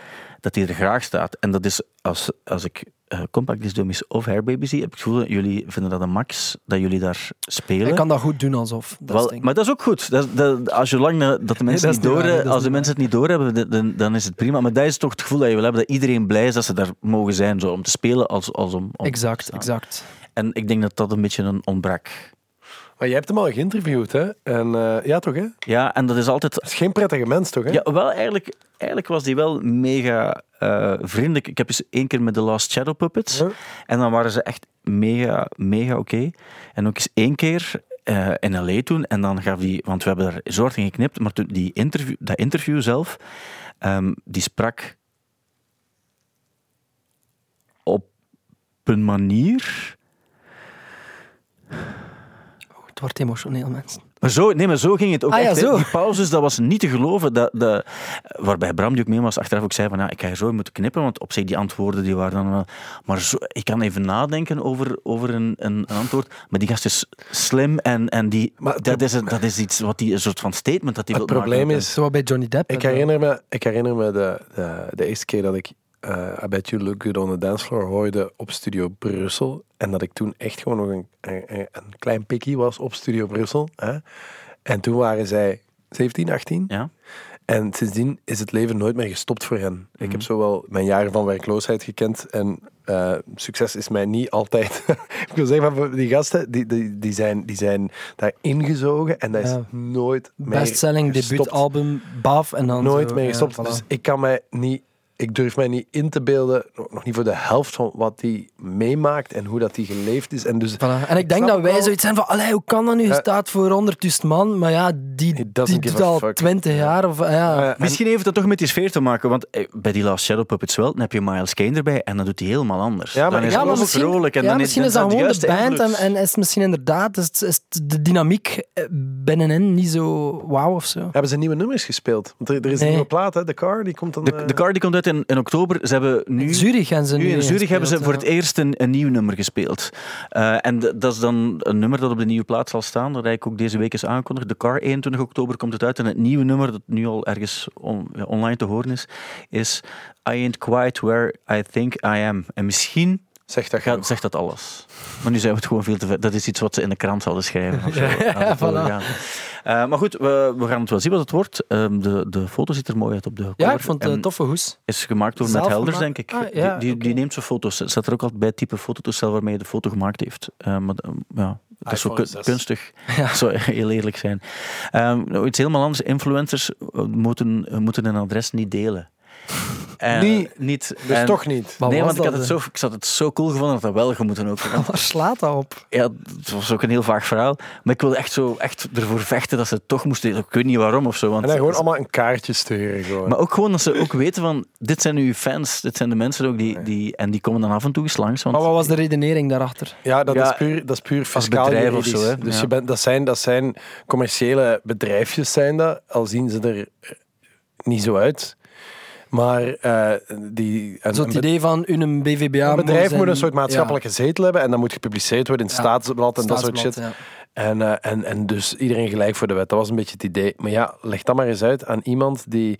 dat die er graag staat. En dat is... Als, als ik eh, Compact Disc Dummies of Hairbaby zie, heb ik het gevoel dat jullie vinden dat een max, dat jullie daar spelen. hij kan dat goed doen alsof. Dat Wel, maar dat is ook goed. Dat, als je lang dat de mensen niet door, waar, is als de mensen het niet doorhebben, dan- dan, is het prima. Maar dat is toch het gevoel dat je wil hebben dat iedereen blij is dat ze daar mogen zijn, zo, om te spelen als, als om, Exact, exact. En ik denk dat dat een beetje een ontbrak. Maar jij hebt hem al geïnterviewd, hè? En eh, ja, toch, hè? Dat Ja, en dat is altijd. is geen prettige mens, toch, hè? Ja, wel eigenlijk, eigenlijk was die wel mega eh, vriendelijk. Ik heb eens één keer met The Last Shadow Puppets. En dan waren ze echt mega, mega oké. En ook eens één keer eh, in L.A. toen. En dan gaf die... Want we hebben er zo hard in geknipt. Maar toen, die interview, dat interview zelf, ehm, die sprak op een manier... Het wordt emotioneel, mensen. Maar zo, nee, maar zo ging het ook Ah, echt. Die pauzes, dat was niet te geloven. Dat, dat, waarbij Bram die ook mee was, achteraf ook zei van, ja, ik ga hier zo moeten knippen, want op zich die antwoorden die waren dan wel... Maar zo, ik kan even nadenken over, over een, een, een antwoord. Maar die gast is slim en, en die, Maar het dat, is, een- dat is iets wat die, een soort van statement dat hij Het wil maken. probleem is, Zo bij Johnny Depp. ik herinner me, ik herinner me de, de, de eerste keer dat ik eh I Bet You Look Good on the Dance Floor hoorde op Studio Brussel. En dat ik toen echt gewoon nog een, een, een klein pikkie was op Studio Brussel. Hè? En toen waren zij 17, 18. Ja? En sindsdien is het leven nooit meer gestopt voor hen. Ik heb zowel mijn jaren van werkloosheid gekend en eh, succes is mij niet altijd. ik wil zeggen, maar die gasten die, die, die, zijn, die zijn daar ingezogen en dat is Ja. nooit meer Bestselling, debuutalbum, baf en dan Nooit zo, meer ja, gestopt. voilà. Dus ik kan mij niet. Ik durf mij niet in te beelden, nog niet voor de helft van wat hij meemaakt en hoe dat hij geleefd is. En dus Voilà. En ik denk dat wij wel- zoiets zijn van, allee, hoe kan dat nu? Je Ja. staat voor 100.000 man, maar ja, die, die doet al fuck. 20 jaar. Of, ja. Eh, en- Misschien heeft het toch met die sfeer te maken, want eh, bij die Last Shadow Puppets wel, dan heb je Miles Kane erbij en dan doet hij helemaal anders. Ja, maar dan is Ja, vrolijk en ja, dan misschien is dan dat gewoon de band en, is het misschien inderdaad is, het- is de dynamiek eh, binnenin niet zo wauw of zo. hebben ze nieuwe nummers gespeeld? Want er, er is een Nee. nieuwe plaat, hè? The Car, die komt dan. De, eh, de car die komt uit in, in oktober. Ze hebben nu... In Zurich gaan ze nu Nu in Zurich hebben ze voor het eerst een, een nieuw nummer gespeeld. Eh, en dat is dan een nummer dat op de nieuwe plaat zal staan, dat ik ook deze week is aangekondigd. De Car, 21 oktober komt het uit. En het nieuwe nummer, dat nu al ergens on- ja, online te horen is, is I Ain't Quite Where I Think I Am. En misschien Zegt dat gaat, genoeg. zegt dat alles. Maar nu zijn we het gewoon veel te ver. Dat is iets wat ze in de krant zouden schrijven. Of zo, Ja, aan het voilà. Eh, maar goed, we, we gaan het wel zien wat het wordt. Ehm, de, de foto ziet er mooi uit op de Ja, cover. ik vond het En een toffe hoes. is gemaakt door Zelf Matt Helders, denk ik. Ah, ja, die, die, neemt zijn foto's. Het staat er ook altijd bij het type fototoestel waarmee hij de foto gemaakt heeft. Eh, maar eh, ja, dat is zo iPhone kun- 6. kunstig. Ja. Zou heel eerlijk zijn. Ehm, nou, iets helemaal anders. Influencers moeten, moeten een adres niet delen. En, Niet. niet. Dus en- toch niet. Nee, want ik, had het zo, ik had het zo cool gevonden dat dat wel gemoeten ook. Waar slaat dat op? ja, het was ook een heel vaag verhaal. Maar ik wilde echt, zo, echt ervoor vechten dat ze het toch moesten. Ik weet niet waarom of zo. Want, En dan gewoon allemaal een kaartje sturen. Gewoon. Maar ook gewoon dat ze ook weten van, dit zijn uw fans, dit zijn de mensen ook die, die en die komen dan af en toe eens langs. Want Maar wat was de redenering daarachter? Ja, dat, Ja, is puur, dat is puur fiscaal bedrijf of zo, hè. Dus Ja. je bent, dat, zijn, dat zijn commerciële bedrijfjes, zijn dat, al zien ze er niet zo uit. Maar eh, die, een, Zo het be- idee van een BVBA... een bedrijf moet een soort maatschappelijke zetel hebben en dat moet gepubliceerd worden in Ja. staatsblad en dat soort shit. ja. En, eh, en, en dus iedereen gelijk voor de wet. Dat was een beetje het idee. Maar ja, leg dat maar eens uit aan iemand die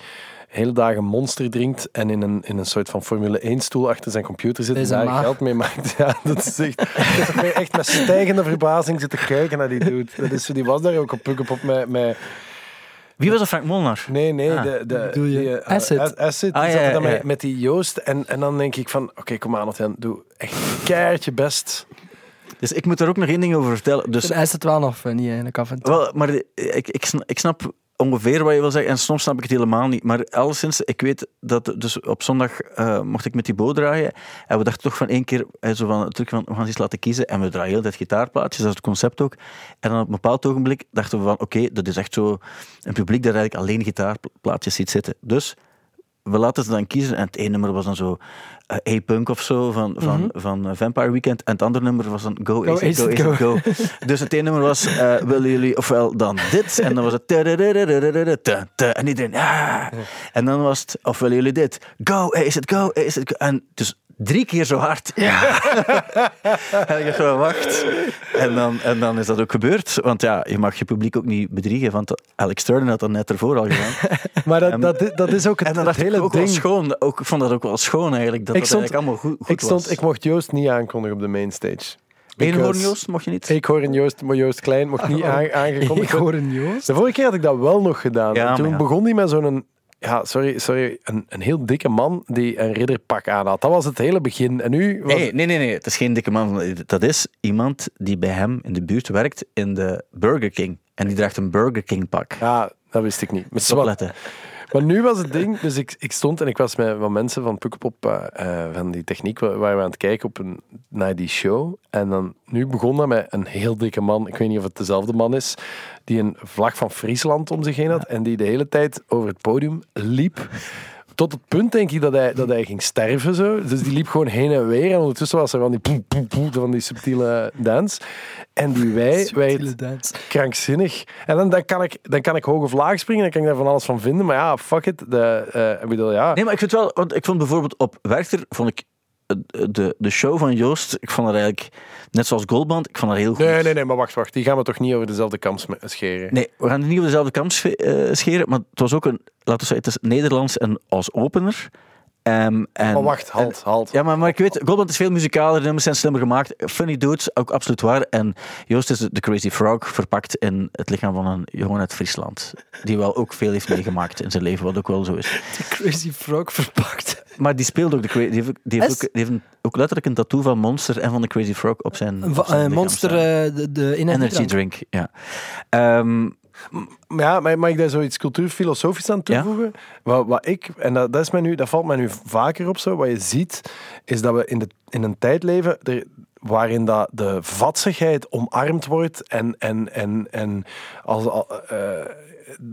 hele dagen monster drinkt en in een, in een soort van Formule 1 stoel achter zijn computer zit en daar maag. geld mee maakt. Ja, dat is echt... Heb er echt met stijgende verbazing zitten kijken naar die dude. Dat is, die was daar ook op Pukkelpop met, met... Wie was dat, Frank Molnar? Nee, nee, Ah. de... de je die, eh, Acid? Ah, ja, zat dan ja, ja. met, met die Joost. En, en dan denk ik van, oké, kom aan, doe echt een keertje best. Dus ik moet er ook nog één ding over vertellen. Dus, Hij is het wel nog funny eigenlijk af en toe. wel, maar ik, ik, sna- ik snap ongeveer wat je wil zeggen en soms snap ik het helemaal niet. Maar alleszins, ik weet dat dus op zondag eh, mocht ik met die boot draaien en we dachten toch van één keer eh, zo van, truc van we gaan eens laten kiezen en we draaien heel gitaarplaatjes, dat is het concept ook. En dan op een bepaald ogenblik dachten we van oké, dat is echt zo een publiek dat eigenlijk alleen gitaarplaatjes ziet zitten. Dus we laten ze dan kiezen. En het ene nummer was dan zo eh, A-Punk of zo van, van, van eh, Vampire Weekend. En het andere nummer was dan Go, Ace, Go, Ace, It, Go. Dus het ene nummer was eh, willen jullie ofwel dan dit. En dan was het en iedereen ah. En dan was het of willen jullie dit. Go, Ace It, Go, It, Go. En dus drie keer zo hard. Ja. en ik dacht van wacht. En dan, en dan is dat ook gebeurd. Want ja, je mag je publiek ook niet bedriegen. Want Alex Turner had dat net ervoor al gedaan. Maar dat, En- dat, dat is ook het, En dan het dacht ik hele ook wel ding. schoon. Ook, ik vond dat ook wel schoon eigenlijk. Dat Ik dat stond- eigenlijk allemaal goed, goed Ik, stond, was. ik mocht Joost niet aankondigen op de mainstage. Eenhoorn Joost, mocht je niet? Ik hoor in Joost, maar Joost Klein mocht niet aan- Ik aangekondigd hoor worden. een Joost. De vorige keer had ik dat wel nog gedaan. Ja, En toen ja. begon hij met zo'n... Ja, sorry, sorry. Een, een heel dikke man die een ridderpak aan had. Dat was het hele begin. En nu was Nee, nee, nee, nee, het is geen dikke man. Dat is iemand die bij hem in de buurt werkt in de Burger King. En die draagt een Burger King pak. Ja, dat wist ik niet. Maar, Stop zwart. letten. Maar nu was het ding, dus ik, ik stond en ik was met wat mensen van Pukkelpop, eh, eh, van die techniek, wa- waren we aan het kijken op een, naar die show. En dan, nu begon dat met een heel dikke man, ik weet niet of het dezelfde man is, die een vlag van Friesland om zich heen had en die de hele tijd over het podium liep. Tot het punt, denk ik, dat hij, dat hij ging sterven. Zo. Dus die liep gewoon heen en weer. En ondertussen was er van die, poe, poe, poe, van die subtiele dans. En die wij, Subtiele wij krankzinnig. En dan, dan, kan ik, dan kan ik hoog of laag springen, dan kan ik daar van alles van vinden. Maar ja, fuck it. De, eh, ik bedoel, ja. Nee, maar ik vind wel, want ik vond bijvoorbeeld op Werchter, vond ik de, de show van Joost, ik vond dat eigenlijk, net zoals Goldband, ik vond dat heel goed. Nee, nee, nee, maar wacht, wacht. Die gaan we toch niet over dezelfde kam sme- scheren? Nee, we gaan het niet op dezelfde kam sche- eh, scheren, maar het was ook een, laten we zeggen, het is Nederlands en als opener. Ehm, en, maar wacht, halt, halt. Ja, maar, maar ik weet, Goldband is veel muzikaler, de nummers zijn slimmer gemaakt. Funny dudes, ook absoluut waar. En Joost is de, de Crazy Frog verpakt in het lichaam van een jongen uit Friesland. Die wel ook veel heeft meegemaakt in zijn leven, wat ook wel zo is. Die Crazy Frog verpakt. Maar die speelt ook de Crazy... Die heeft, die heeft, ook, die heeft een- ook letterlijk een tattoo van Monster en van de Crazy Frog op zijn, op zijn eh, monster, eh, de, de Energy energy drink, ja. Ehm, ja, mag, mag ik daar zoiets cultuurfilosofisch aan Ja. toevoegen? Wat, wat ik, en dat, dat, is mij nu, dat valt mij nu vaker op zo, wat je ziet, is dat we in, de, in een tijd leven er, waarin dat de vatsigheid omarmd wordt en, en, en, en als, al- eh,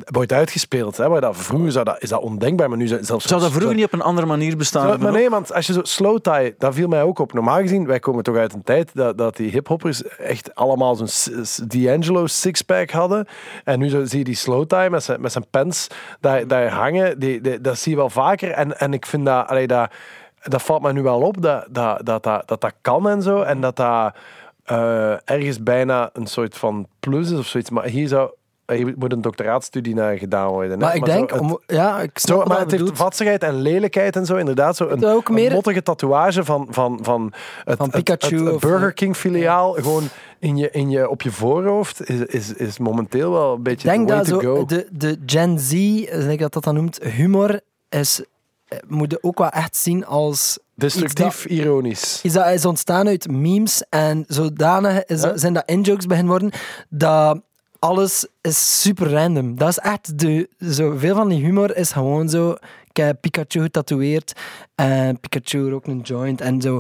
wordt uitgespeeld. Hè? Waar dat, vroeger zou dat, is dat ondenkbaar, maar nu zou- zelfs... zou dat vroeger niet op een andere manier bestaan maar nee, want als je zo slow tie, dat viel mij ook op. Normaal gezien, wij komen toch uit een tijd dat, dat die hiphoppers echt allemaal zo'n D'Angelo sixpack hadden. En nu zo, zie je die slow tie met zijn, met zijn pants daar, daar hangen. Die, die- dat zie je wel vaker. En, en ik vind dat, allee, dat, dat valt me nu wel op, dat dat, dat, dat, dat, dat kan en zo. En dat dat eh, ergens bijna een soort van plus is of zoiets. Maar hier zou... Hier moet een doctoraatstudie naar gedaan worden. hè. Maar ik zo denk, het- om, ja, ik snap zo, maar je het heeft bedoelt. vatsigheid en lelijkheid en zo. Inderdaad, zo een, ook meer- een mottige tatoeage van, van, van, het, Van Pikachu het, het of- Burger King filiaal. Gewoon in je, in je, op je voorhoofd is, is, is momenteel wel een beetje denk dat to zo go. de, de Gen Z, ik dat dat dan noemt, humor is, eh, moet je ook wel echt zien als Destructief, ironisch. is dat is ontstaan uit memes en zodanig is dat- Ja. zijn dat in-jokes beginnen worden dat alles is super random. Dat is echt de, zo, veel van die humor is gewoon zo. Ik heb Pikachu getatoeëerd en Pikachu ook een joint en zo.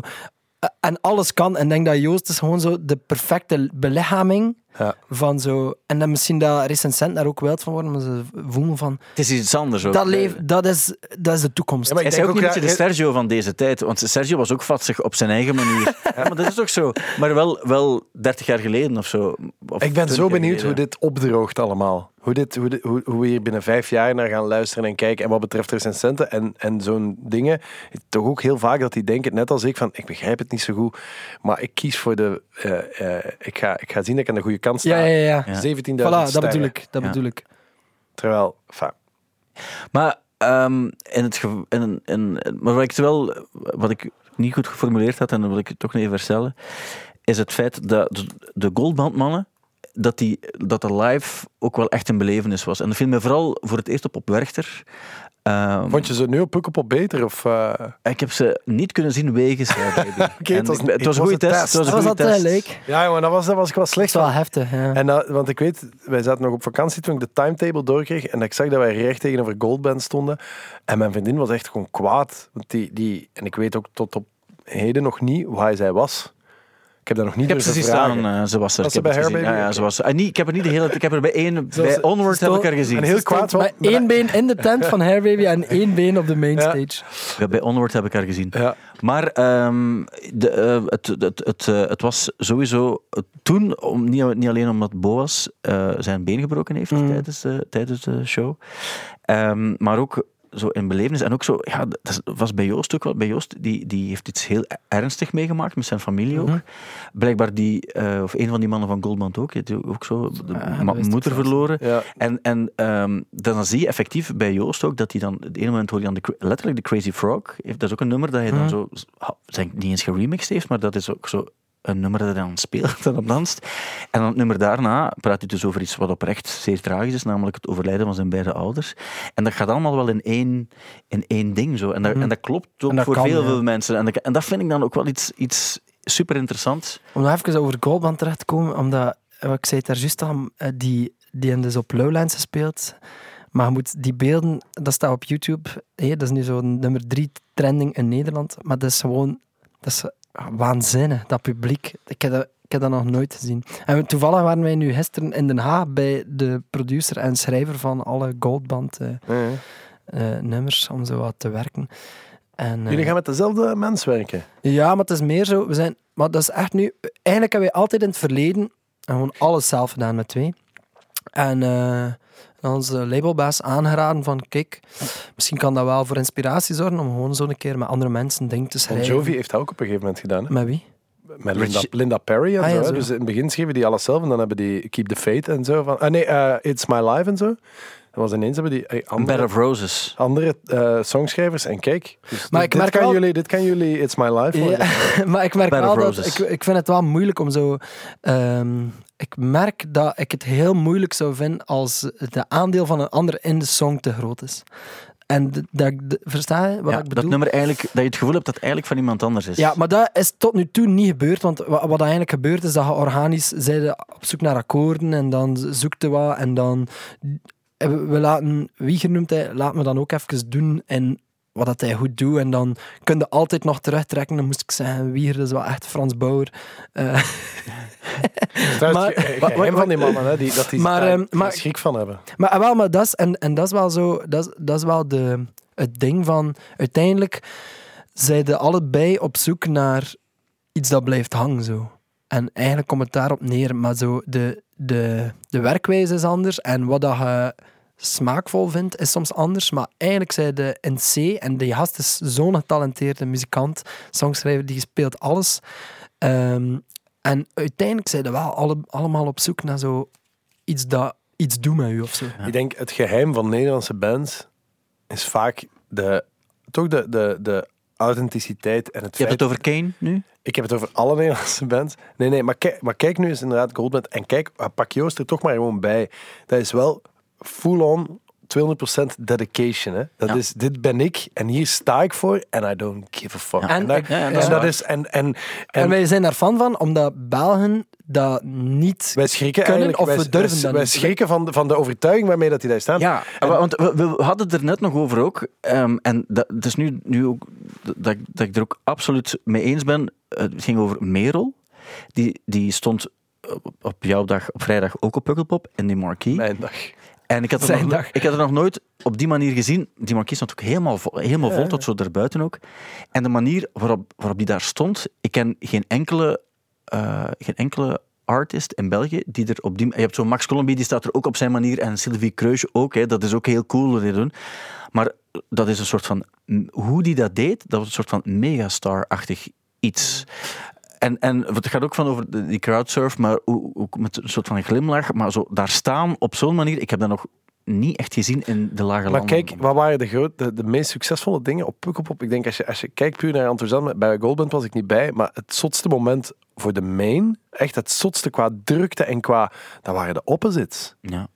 Eh, En alles kan. En ik denk dat Joost is gewoon zo de perfecte belichaming Ja. van zo. En dan misschien dat recensenten daar ook wild van worden, maar ze voelen van. Het is iets anders ook. Dat, leef, dat, is, dat is de toekomst. Ja, maar Hij Ik is denk ook niet ook, een beetje de Sergio van deze tijd. Want Sergio was ook vatsig op zijn eigen manier. ja, maar dat is ook zo. Maar wel, wel 30 jaar geleden of zo. Of Ik ben 20 zo benieuwd hoe dit opdroogt allemaal. Hoe, dit, hoe, dit- hoe, hoe we hier binnen vijf jaar naar gaan luisteren en kijken. En wat betreft recensenten en, en zo'n dingen. Toch ook heel vaak dat die denken, net als ik, van ik begrijp het niet zo goed. Maar ik kies voor de... eh, eh, ik, ga, ik ga zien dat ik aan de goede kant sta. ja, ja, ja. Ja. 17.000 Voilà, dat bedoel ik. Dat Ja. bedoel ik. Terwijl, enfin, Maar, ehm, in het in, in, maar wat ik wel, wat ik niet goed geformuleerd had, en dat wil ik toch nog even vertellen, is het feit dat de- de Goldbandmannen, dat, die, dat de live ook wel echt een belevenis was. En dat viel me vooral voor het eerst op op Werchter. Ehm, vond je ze nu op Pukkelpop beter? Of, eh, ik heb ze niet kunnen zien wegens het was- ik- het het was een was goede test. test. Het was een Dat was leuk. Ja, maar dat was, dat was ik wel Dat slecht is wel heftig. Ja. En dat, want ik weet, wij zaten nog op vakantie toen ik de timetable doorkreeg en ik zag dat wij recht tegenover Goldband stonden. En mijn vriendin was echt gewoon kwaad. Want die, die, en ik weet ook tot op heden nog niet hoe hij zij was. Ik heb dat nog niet Ik heb ze staan, eh, ze was er. Was ik ze heb bij Hair gezien. Baby? Ja, ja, ze was, ah, niet, ik heb er niet de hele tijd, ik heb er bij één, Zoals- bij Onward heb ik haar gezien. En heel kwaad. Met één been in de tent van Hair Baby en één been op de mainstage. Ja, bij Onward heb ik haar gezien. Ja. Maar ehm, de, eh, het, het, het, eh, het was sowieso eh, toen, om, niet, niet alleen omdat Boas eh, zijn been gebroken heeft Mm. tijdens, de, tijdens de show, ehm, maar ook zo in belevenis. En ook zo, ja, dat was bij Joost ook wel. Bij Joost, die, die heeft iets heel ernstig meegemaakt met zijn familie ook. Mhm. Blijkbaar die, eh, of een van die mannen van Goldband ook, die heeft ook zo de Ah, moeder verloren. Ja. En, en ehm, dan zie je effectief bij Joost ook dat hij dan, het ene moment hoor je dan de, letterlijk de Crazy Frog. Heeft, dat is ook een nummer dat hij dan Mhm. zo, ik, niet eens geremixed heeft, maar dat is ook zo een nummer dat hij dan speelt en dan danst. En dan het nummer daarna praat hij dus over iets wat oprecht zeer tragisch is, namelijk het overlijden van zijn beide ouders. En dat gaat allemaal wel in één, in één ding zo. En dat, Mhm. en dat klopt ook dat voor kan, veel, ja. veel mensen. En dat, en dat vind ik dan ook wel iets, iets super interessants. Om nog even over Goldband terecht te komen, omdat, eh, ik zei het daar juist al, eh, die, die hebben dus op Lowlands gespeeld. Maar je moet die beelden, dat staat op YouTube. Hé, dat is nu zo'n nummer drie trending in Nederland. Maar dat is gewoon, dat is waanzinnig, dat publiek. Ik heb dat, ik heb dat nog nooit gezien. En toevallig waren wij nu gisteren in Den Haag bij de producer en schrijver van alle Goldband eh, Ja, ja. eh, nummers, om zo wat te werken. En, eh, Jullie gaan met dezelfde mens werken. ja, maar het is meer zo. We zijn, maar dat is echt nu. Eigenlijk hebben wij altijd in het verleden gewoon alles zelf gedaan met twee. En onze labelbaas aangeraden van, kijk, misschien kan dat wel voor inspiratie zorgen om gewoon zo een keer met andere mensen dingen te Bon schrijven. Jovi heeft dat ook op een gegeven moment gedaan. Hè? Met wie? Met Linda, Linda Perry en Ah, zo. ja, hè. zo. Dus in het begin schreven die alles zelf en dan hebben die Keep the Faith en zo. Van, ah nee, eh, It's My Life en zo. Was ineens hebben die eh, Bed andere, of Roses. andere eh, songschrijvers. En kijk, dus Maar dit, ik merk dit, kan jullie, dit kan jullie It's My Life worden. Ja, maar ik merk Bed wel of dat... Roses. Ik, ik vind het wel moeilijk om zo... ehm, ik merk dat ik het heel moeilijk zou vinden als de aandeel van een ander in de song te groot is. En dat Versta je wat Ja, ik bedoel? dat nummer eigenlijk, dat je het gevoel hebt dat het eigenlijk van iemand anders is. Ja, maar dat is tot nu toe niet gebeurd. Want wa- wat, eigenlijk gebeurt is dat je organisch zijde op zoek naar akkoorden en dan zoekt je wat en dan... We we laten, wie genoemd hij, laat me dan ook even doen en wat dat hij goed doet. En dan kun je altijd nog terugtrekken. Dan moest ik zeggen, Wieger is wel echt Frans Bauer. Eh, Trouwens, Maar- ge- van die mannen, hè, die, dat die Maar, daar ehm, maar- schrik van hebben. Maar, ah, wel, maar dat is, en, en dat is wel zo, dat is, dat is wel de, het ding van, uiteindelijk zijn de allebei op zoek naar iets dat blijft hangen. Zo. En eigenlijk komt het daarop neer, maar zo de, de, de werkwijze is anders en wat dat je smaakvol vindt is soms anders, maar eigenlijk zijn de in C, en die gast is zo'n getalenteerde muzikant, songschrijver, die speelt alles. Ehm, en uiteindelijk zijn ze wel alle, allemaal op zoek naar zo iets dat iets doet met u of zo. Ik denk het geheim van Nederlandse bands is vaak de, toch de, de, de authenticiteit en het Je hebt het over Kane nu? Ik heb het over alle Nederlandse bands. Nee, nee, maar kijk, maar kijk nu eens inderdaad Goldband en kijk, pak Joost er toch maar gewoon bij. Dat is wel full-on 200% dedication. Hè. Dat Ja. is, dit ben ik en hier sta ik voor en I don't give a fuck. Ja. En- dat, ja, ja, dat en is dat waar. is... En, en, En, wij zijn daar fan van, omdat Belgen dat niet... wij schrikken kunnen eigenlijk... of wij, we durven wij, dat wij niet. schrikken van de, van de overtuiging waarmee dat die daar staan. Ja, want we, we hadden het er net nog over ook. ehm, en dat, het is nu, nu ook dat, ik- dat ik er ook absoluut mee eens ben. Het ging over Merel. Die, die stond op, op jouw dag, op vrijdag, ook op Pukkelpop in die marquee. Mijn dag. En ik had, er nog, dag. ik had er nog nooit op die manier gezien. Die marquee stond ook helemaal vol, helemaal vol tot zo erbuiten ook. En de manier waarop, waarop die daar stond, ik ken geen enkele, eh, geen enkele artist in België die er op die... Je hebt zo Max Colombi, die staat er ook op zijn manier. En Sylvie Kreus ook. Hè, dat is ook heel cool wat die doen. Maar dat is een soort van... Hoe die dat deed, dat was een soort van megastar-achtig iets. En, en het gaat ook van over die crowdsurf, maar ook met een soort van glimlach. Maar zo daar staan op zo'n manier, ik heb dat nog niet echt gezien in de lage Maar landen. kijk, wat waren de, groot, de, de meest succesvolle dingen op Pukkelpop? Ik denk, als je, als je kijkt puur naar enthousiasme, bij Goldband was ik niet bij, maar het zotste moment voor de main, echt het zotste qua drukte en qua... Dat waren de opposites. Ja.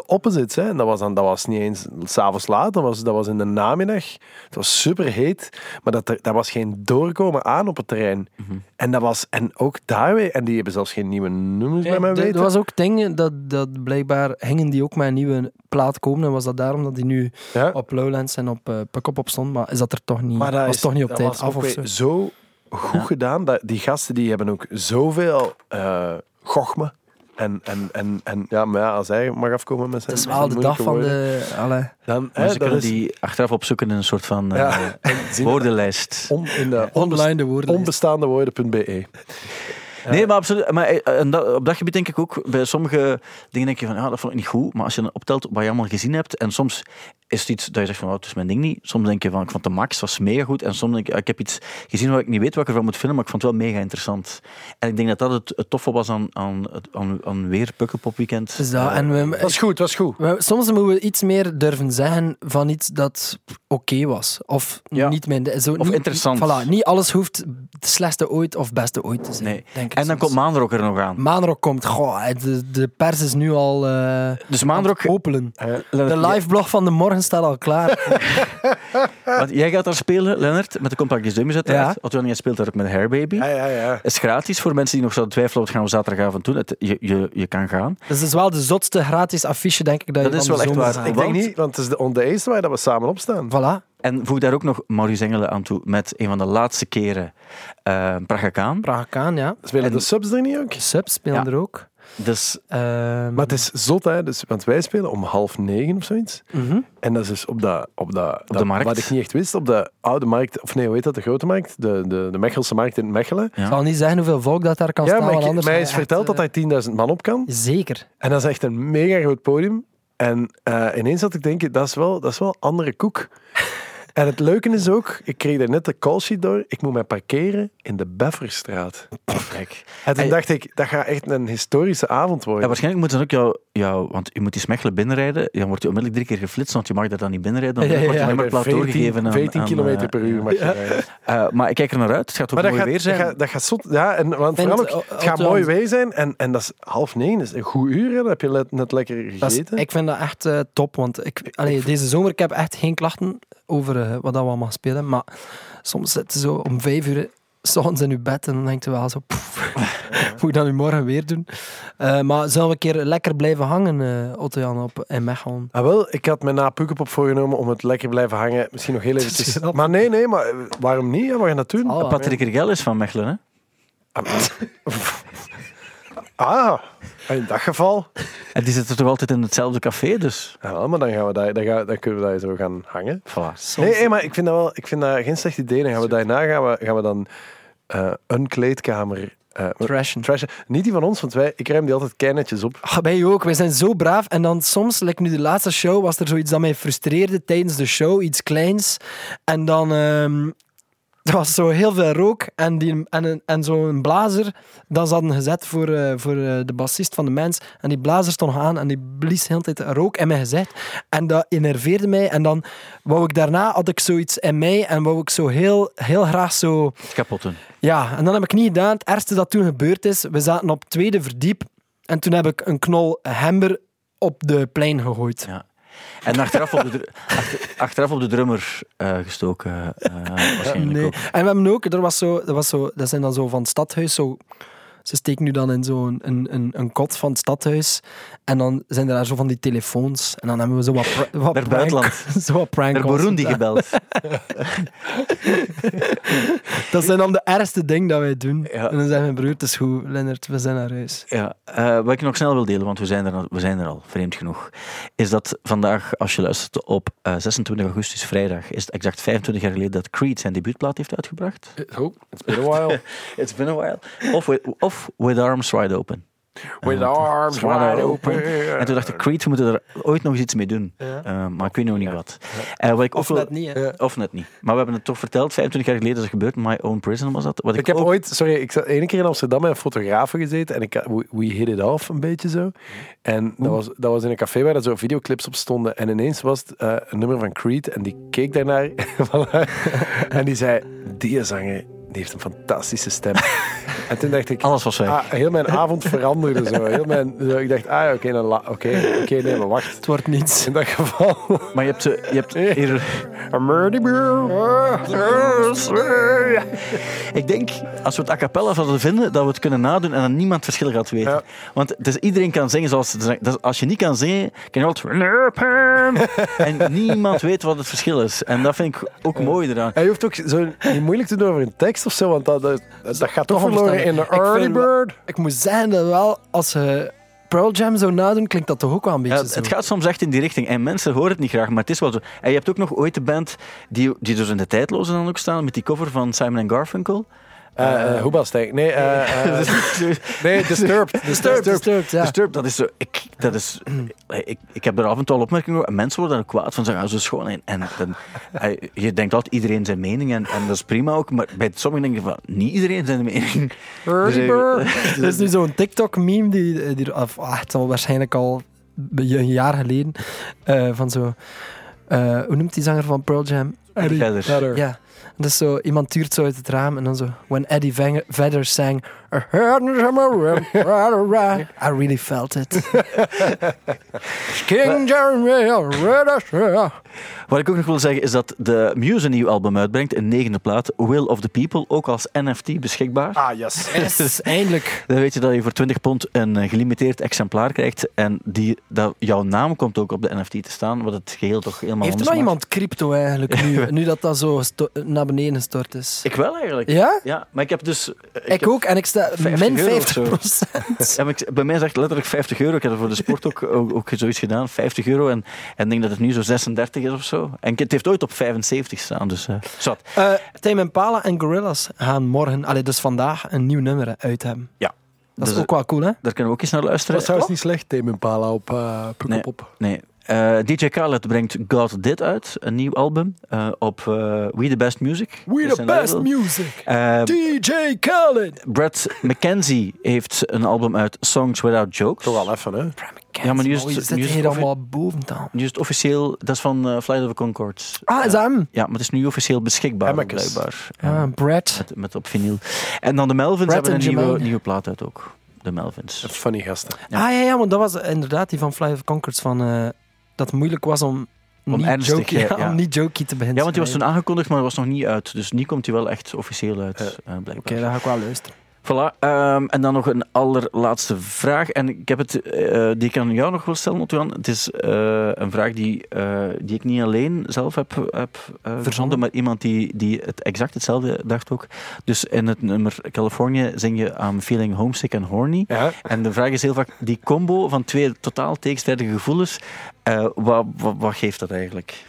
De opposites, hè. En dat was, dan, dat was niet eens s'avonds laat, dat was, dat was in de namiddag. Het was super heet, maar dat, er, dat was geen doorkomen aan op het terrein. Mhm. En dat was... En ook daar weer... En die hebben zelfs geen nieuwe nummers bij mij Er weten. was ook dingen dat, dat blijkbaar gingen die ook met een nieuwe plaat komen. En was dat daarom dat die nu Ja. op Lowlands en op uh, Pukkelpop stond. Maar is dat er toch niet, Maar dat was is, toch niet op tijd af of zo? zo goed Ja. gedaan. Dat, die gasten die hebben ook zoveel eh gochme. En, en, en, en ja, maar ja, als hij mag afkomen met zijn Het is wel de dag van woorden, de... Allee. Dan, hè, ze dat kunnen is die achteraf opzoeken in een soort van eh, Ja, woordenlijst. on, in de Online de woorden. onbestaandewoorden.be. Nee, maar absoluut. Maar eh, en dat, op dat gebied denk ik ook, bij sommige dingen denk je van, ja, dat vond ik niet goed. Maar als je dan optelt wat je allemaal gezien hebt, en soms is het iets dat je zegt van, oh, het is mijn ding niet. Soms denk je van, ik vond de max, was mega goed. En soms denk je, ah, ik heb iets gezien waar ik niet weet wat ik ervan moet vinden, maar ik vond het wel mega interessant. En ik denk dat dat het, het toffe was aan, aan, het- aan, aan weer Pukkelpop Weekend. Dus dat, en we, is goed, dat is goed. we- soms moeten we iets meer durven zeggen van iets dat oké was. Of Ja. niet minder. Zo, Of niet, interessant. Voilà, niet alles hoeft het slechtste ooit of beste ooit te zijn. Nee. Denk ik En dan soms. komt Maanrock er nog aan. Maanrock komt. Goh, de, de pers is nu al eh Dus Maanrock, openen. Eh, De liveblog van de morgen staat al klaar. want jij gaat daar spelen, Lennart, met de Compact Disc Dummies uiteraard. Ja. Otto, jij speelt daar ook met Hair Baby. ja, ja, ja. Het is gratis voor mensen die nog zouden twijfelen, wat gaan we zaterdagavond doen. Het, je, je, je kan gaan. Dus het is wel de zotste gratis affiche, denk ik. Dat, Dat je is wel de echt waar. gaat. Ik denk Want- niet, want het is de, de eerste waar dat we samen op staan. Voilà. En voeg daar ook nog Maurice Engelen aan toe met een van de laatste keren uh, Praga Pragaan, ja. Spelen En- de subs er niet ook? Subs spelen Ja. er ook. Dus Ehm, Maar het is zot, hè? Dus, want wij spelen om half negen of zoiets. mhm. En dat is dus op, dat, op, dat, de dat- markt. Wat ik niet echt wist, op de oude markt, of nee, hoe heet dat, de grote markt? De, de, de Mechelse markt in Mechelen. Ja. Ik zal niet zeggen hoeveel volk dat daar kan Ja, staan. maar ik, anders mij is verteld echt, dat daar 10.000 man op kan. eh, Zeker. En dat is echt een mega groot podium. En eh, ineens had ik denken, dat is wel, dat is wel andere koek. En het leuke is ook, ik kreeg daar net de callsheet door, ik moet mij parkeren in de Befferstraat. kijk. En toen dacht ik, dat gaat echt een historische avond worden. Ja, waarschijnlijk moet dan ook jou, jou... Want je moet die smechelen binnenrijden. Dan wordt je onmiddellijk drie keer geflitst, want je mag daar dan niet binnenrijden. Dan Ja, ja, wordt je ja. alleen maar plaat doorgegeven aan... 14 aan, kilometer eh, per uur mag je rijden. eh, maar ik kijk er naar uit. Het gaat ook Maar dat mooi gaat, weer zijn. dat gaat, dat gaat zot. Ja, en, want vooral ook, het gaat mooi weer zijn. En, en dat is half negen, dat is een goed uur. hè. Dan heb je net, net lekker Dat is- gegeten. ik vind dat echt eh, top, want ik, allee, deze zomer ik heb echt geen klachten over wat dat we allemaal spelen. Maar soms zit je zo om vijf uur s ochtends in je bed en dan denk je wel zo, poef, moet ik dat nu morgen weer doen? Eh, maar zullen we een keer lekker blijven hangen, eh Otto-Jan, op in Mechelen? Ah, wel, ik had me na Pukkelpop voorgenomen om het lekker blijven hangen. Misschien nog heel eventjes. Schrap. Maar nee, nee, maar eh, waarom niet? Ja, we gaan dat doen. Ah, Patrick Rigel is van Mechelen, hè? Ah, in dat geval. En die zitten toch altijd in hetzelfde café, dus... Ja, maar dan, gaan we daar, dan, gaan, dan kunnen we daar zo gaan hangen. Voilà. Nee, nee, maar ik vind dat wel ik vind dat geen slecht idee. Dan gaan we daarna gaan we, gaan we dan eh, een kleedkamer eh, Trashen. trashen. Niet die van ons, want wij, ik ruim die altijd keinetjes op. Ah, wij ook. Wij zijn zo braaf. En dan soms, like nu de laatste show, was er zoiets dat mij frustreerde tijdens de show. Iets kleins. En dan... ehm er was zo heel veel rook en, die, en, en zo'n blazer dat ze hadden gezet voor, eh, voor eh, de bassist van de mens. En die blazer stond nog aan en die blies de hele tijd rook in mijn gezicht. En dat enerveerde mij. En dan wou ik daarna, had ik zoiets in mij en wou ik zo heel, heel graag zo... Kapot doen. Ja, en dan heb ik niet gedaan. Het ergste dat toen gebeurd is, we zaten op het tweede verdiep en toen heb ik een knol hember op de plein gegooid. Ja. En achteraf op de, achter- achteraf op de drummer eh, gestoken. eh, waarschijnlijk Nee. ook. En we hebben ook, er was zo, dat, was zo, dat zijn dan zo van het stadhuis, zo, ze steken nu dan in zo'n een, een, een kot van het stadhuis en dan zijn er daar zo van die telefoons en dan hebben we zo wat, pra- wat Naar prank, buitenland. zo wat prank Naar Burundi gebeld. Dat zijn dan de ergste dingen dat wij doen. Ja. En dan zeggen mijn broer, het is goed, Lennart, we zijn naar huis. Ja, eh, wat ik nog snel wil delen, want we zijn, er, al- we zijn er al, vreemd genoeg, is dat vandaag, als je luistert op eh, 26 augustus, vrijdag, is het exact 25 jaar geleden dat Creed zijn debuutplaat heeft uitgebracht. Oh, it's been a while. It's been a while. Of of with Arms Wide Open. With Eh, arms Wide Open. open. En toen dacht ik, Creed, we moeten er ooit nog eens iets mee doen. Ja. Eh, maar ik weet nog niet wat. Eh, wat ik ook Of net niet, hè. Of net niet. Maar we hebben het toch verteld, 25 jaar geleden is het gebeurd. My Own Prison was dat. Wat ik, Ik heb ook- ooit, sorry, ik zat één keer in Amsterdam met een fotograaf gezeten en ik, we, we hit it off een beetje zo. En dat was, dat was in een café waar er zo videoclips op stonden. En ineens was het eh, een nummer van Creed en die keek daarnaar en die zei: Die zanger die heeft een fantastische stem. en toen dacht ik: Alles was weg. ah, heel mijn avond veranderde zo. Heel mijn, zo ik dacht: Ah ja, oké, dan la- oké, oké, nee, maar wacht. Het wordt niets. In dat geval. Maar je hebt, eh, je hebt hier... Ik denk, als we het a cappella zouden vinden, dat we het kunnen nadoen en dat niemand het verschil gaat weten. Ja. Want dus iedereen kan zingen zoals. Dus als je niet kan zingen, kan je altijd... En niemand weet wat het verschil is. En dat vind ik ook mooi eraan. En je hoeft ook zo niet moeilijk te doen over een tekst of zo, want dat, dat, dat gaat toch verloren in de Ik early wel- bird. Ik moet zeggen dat wel, als ze Pearl Jam zo nadoen, klinkt dat toch ook wel een beetje Ja, zo. het gaat soms echt in die richting. En mensen horen het niet graag, maar het is wel zo. En je hebt ook nog ooit de band die, die dus in de tijdloze dan ook staan, met die cover van Simon Garfunkel. Uh, Hoebelstein. Nee, nee, Disturbed. Disturbed, Disturbed, ja. Disturbed, dat is zo. Ik, dat is, ik, ik heb er af en toe al opmerkingen over. En mensen worden er kwaad van zeggen, ah, zo schoon. En, en je denkt altijd iedereen zijn mening. En, en dat is prima ook. Maar bij sommigen denk je van, niet iedereen zijn mening. Dus, bird. Er is nu zo'n TikTok-meme, die, die, of, ah, het zal waarschijnlijk al een jaar geleden, van zo... hoe noemt die zanger van Pearl Jam? Eddie. Vedder. Ja. Dus zo, iemand tuurt zo uit het raam en dan zo... When Eddie Vedder sang... I really felt it. King Jeremy, Wat ik ook nog wil zeggen is dat de Muse een nieuw album uitbrengt. Een negende plaat. Will of the People. Ook als NFT beschikbaar. Ah, yes. Yes, eindelijk. Dan weet je dat je voor 20 pond een eh, gelimiteerd exemplaar krijgt. En die, dat jouw naam komt ook op de NFT te staan. Wat het geheel toch helemaal Heeft er nou maakt. iemand crypto eigenlijk nu, nu dat dat zo naar beneden gestort is? Ik wel eigenlijk. Ja? Ja, maar ik heb dus... Ik, heb- ook, en ik sta 50 min euro of 50 zo. procent. Ja, bij mij is echt letterlijk 50 euro. Ik heb er voor de sport ook, ook, ook zoiets gedaan. 50 euro. En, en ik denk dat het nu zo 36 is of zo. En het heeft ooit op 75 staan. Dus uh, zat. Uh, Tame Impala en Gorillaz gaan morgen, allee, dus vandaag, een nieuw nummer uit hebben. Ja. Dat is Dus, ook wel cool, hè? Daar kunnen we ook eens naar Dat luisteren. is trouwens niet slecht, Tame Impala op uh, Pukkelpop. Nee. Uh, DJ Khaled brengt God Did uit, een nieuw album uh, op uh, We The Best Music. We The Best label. Music. Uh, DJ Khaled. Brad McKenzie heeft een album uit Songs Without Jokes. Toch al even, hè? Ja, maar nu is het- nu is het allemaal bovenaan. Nu is het officieel, dat is van uh, Flight of the Concords. Ah, is dat hem? Ja, maar het is nu officieel beschikbaar, blijkbaar. Ah, Brad. met, met op vinyl. En dan de Melvins Brad hebben een en nieuwe, nieuwe plaat uit ook. De Melvins. Funny gasten. Ja. Ah ja, ja, want dat was inderdaad die van Fly of Concords van eh, dat het moeilijk was om, Om niet, ernstig, jokey, ja, ja. om niet jokey te beginnen. Ja, want die was toen aangekondigd, maar was nog niet uit. Dus nu komt hij wel echt officieel uit, eh, blijkbaar. Oké, dan ga ik wel luisteren. Voilà. ehm, en dan nog een allerlaatste vraag. En ik heb het, eh, die ik aan jou nog wil stellen, Otto-Jan. Het is eh, een vraag die, eh, die ik niet alleen zelf heb, heb verzonden, maar iemand die, die het exact hetzelfde dacht ook. Dus in het nummer California zing je I'm feeling homesick and horny. Ja. En de vraag is heel vaak, die combo van twee totaal tegenstrijdige gevoelens, wat, wat, wat geeft dat eigenlijk?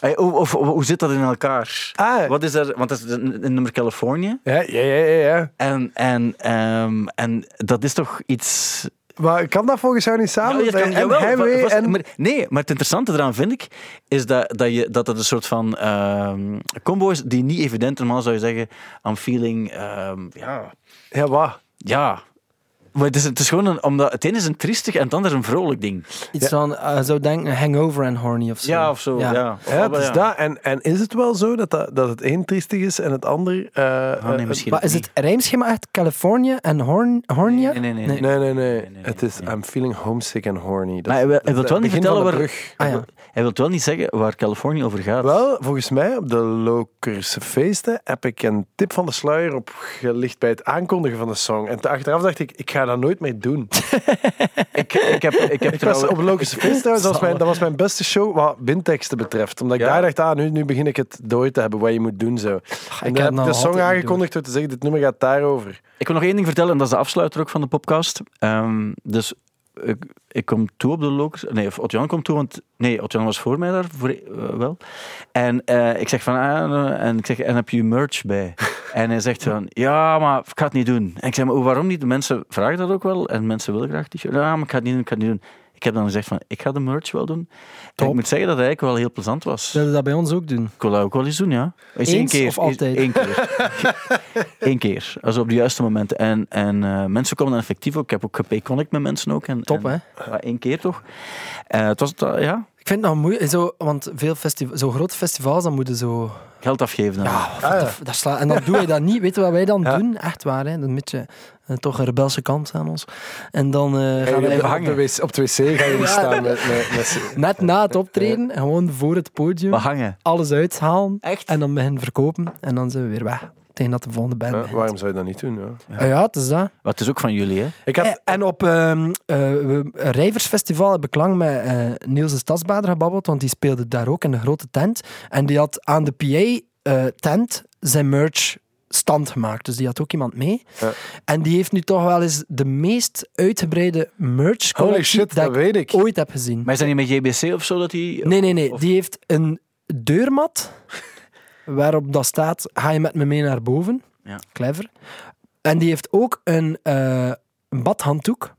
Eh, Of, of, hoe zit dat in elkaar? Ah, Wat is er, want dat is een, een nummer California. ja, ja, ja, ja, ja. En, en, ehm, en dat is toch iets. Maar kan dat volgens jou niet samen? Ja, je kan- en jawel, Highway vast- en... maar, nee, maar het interessante eraan vind ik, is dat, dat, je, dat het een soort van ehm, combo is die niet evident, normaal zou je zeggen, I'm feeling, ehm, ja, Ja, wat? ja, Maar het is, het is gewoon een, omdat het ene is een triestig en het andere is een vrolijk ding. Iets van, eh, zou denken, hangover en horny of zo. Ja, of zo. Ja. Ja. Of Ja, wel, het is ja. dat. En, en is het wel zo dat, dat, dat het een triestig is en het ander... eh, Ah, nee, eh, misschien Maar is het rijmschema echt California en horn, hornia? Nee, nee, nee. Nee. nee. Nee, nee, nee. Nee, nee, Het is. I'm feeling homesick and horny. Dat Maar hij is- wil- dat hij wil het wel niet vertellen waar-. Ah ja. Hij wil wel niet zeggen waar Californië over gaat. Wel, volgens mij op de Lokerse feesten heb ik een tip van de sluier opgelicht bij het aankondigen van de song. En achteraf dacht ik, ik ga dat nooit meer doen. ik, ik heb, ik heb Ik was trouwens... op de Lokerse feest trouwens, dat was, mijn, dat was mijn beste show wat bindteksten betreft. Omdat ik Ja. daar dacht, ah, nu, nu begin ik het door te hebben wat je moet doen. Zo. En ik heb de song aangekondigd door te zeggen, dit nummer gaat daarover. Ik wil nog één ding vertellen, en dat is de afsluiter ook van de podcast. Ehm, dus ik, ik kom toe op de lokers. Nee, of Otjan komt toe, want... Nee, Otjan was voor mij daar, voor, eh, wel. En eh, ik zeg van... ah, en ik zeg, en heb je merch bij? en hij zegt van, ja, maar ik ga het niet doen. En ik zeg, maar waarom niet? De mensen vragen dat ook wel. En mensen willen graag t-shirt. Ja, maar ik ga het niet doen, ik ga het niet doen. Ik heb dan gezegd van, ik ga de merch wel doen. En ik moet zeggen dat het eigenlijk wel heel plezant was. Zullen we dat bij ons ook doen? Ik wil dat ook wel eens doen, ja. Eens één keer. of altijd? Eén keer. Eén keer. Also op de juiste momenten. En, en eh, mensen komen dan effectief ook. Ik heb ook gepayconic met mensen ook. En, Top, en, hè? Één keer toch. Eh, het was, het, ja, Ik vind het nou moeilijk, zo, want veel zo grote festivals, dan moeten zo... geld afgeven. Dan. Ja, ja. dat, sla- en dan doe je dat niet. Weet je wat wij dan Ja. doen? Echt waar, hè? een beetje eh, toch een rebelse kant aan ons. En dan eh, gaan op, wij de, op, de wc, op de wc gaan jullie Ja. staan met... met, met net na het optreden, gewoon voor het podium, We hangen. alles uithalen Echt? en dan beginnen verkopen. En dan zijn we weer weg. Tegen dat de volgende band Ja, waarom zou je dat niet doen? Ja? Ah ja, het is dat. Het is ook van jullie, hè? Ik had, Eh, En op ehm eh, een Rijversfestival heb ik lang met eh, Niels de Stadsbader gebabbeld, want die speelde daar ook in de grote tent. En die had aan de PA-tent zijn merch stand gemaakt. Dus die had ook iemand mee. Ja. En die heeft nu toch wel eens de meest uitgebreide merch holy shit, dat dat ik weet ik. ooit heb gezien. Maar is dat niet met JBC of zo dat die... Nee, nee, nee. Of- Die heeft een deurmat waarop dat staat, ga je met me mee naar boven. Ja. Clever. En die heeft ook een, eh, een badhanddoek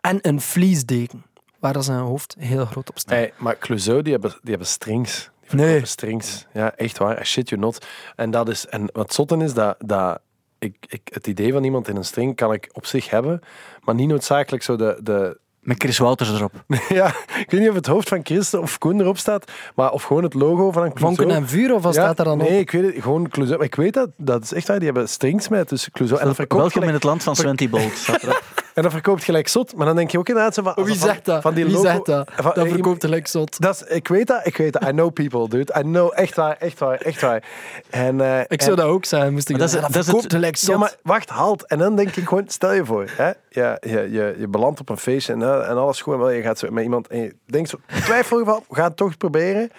en een vliesdeken, waar dat zijn hoofd heel groot op staat. Hey, maar Clouseau, die hebben, die hebben strings. Die Nee. verkopen strings. Ja, echt waar. I shit you not. En, dat is, en wat zotten is, dat, dat ik, ik, het idee van iemand in een string kan ik op zich hebben, maar niet noodzakelijk zo de... de Met Chris Wouters erop. ja, ik weet niet of het hoofd van Christen of Koen erop staat, maar of gewoon het logo van een Clouseau. Vonken en vuur, of wat Ja, staat er dan nee, op? ik weet het, gewoon Clouseau. Maar ik weet dat, dat is echt waar, die hebben strings met, dus Clouseau. En dat verkoopt Welkom in het land van Swenty Bolt. staat erop. en dat verkoopt gelijk zot, maar dan denk je ook inderdaad zo van... Wie van- zegt dat? Van die Wie logo, zegt dat? van- Dat verkoopt gelijk zot. Dat is, ik weet dat, ik weet dat. I know people, dude. I know, echt waar, echt waar, echt waar. En, eh, Ik zou en- dat ook zijn, moest ik dat is- dat is verkoopt gelijk zot. Ja, maar wacht, halt. En dan denk ik gewoon, stel je voor, hè? Ja, je, je, je belandt op een feestje en, eh, en alles goed. En wel, je gaat zo met iemand en je denkt zo, twijfel we gaan het toch proberen.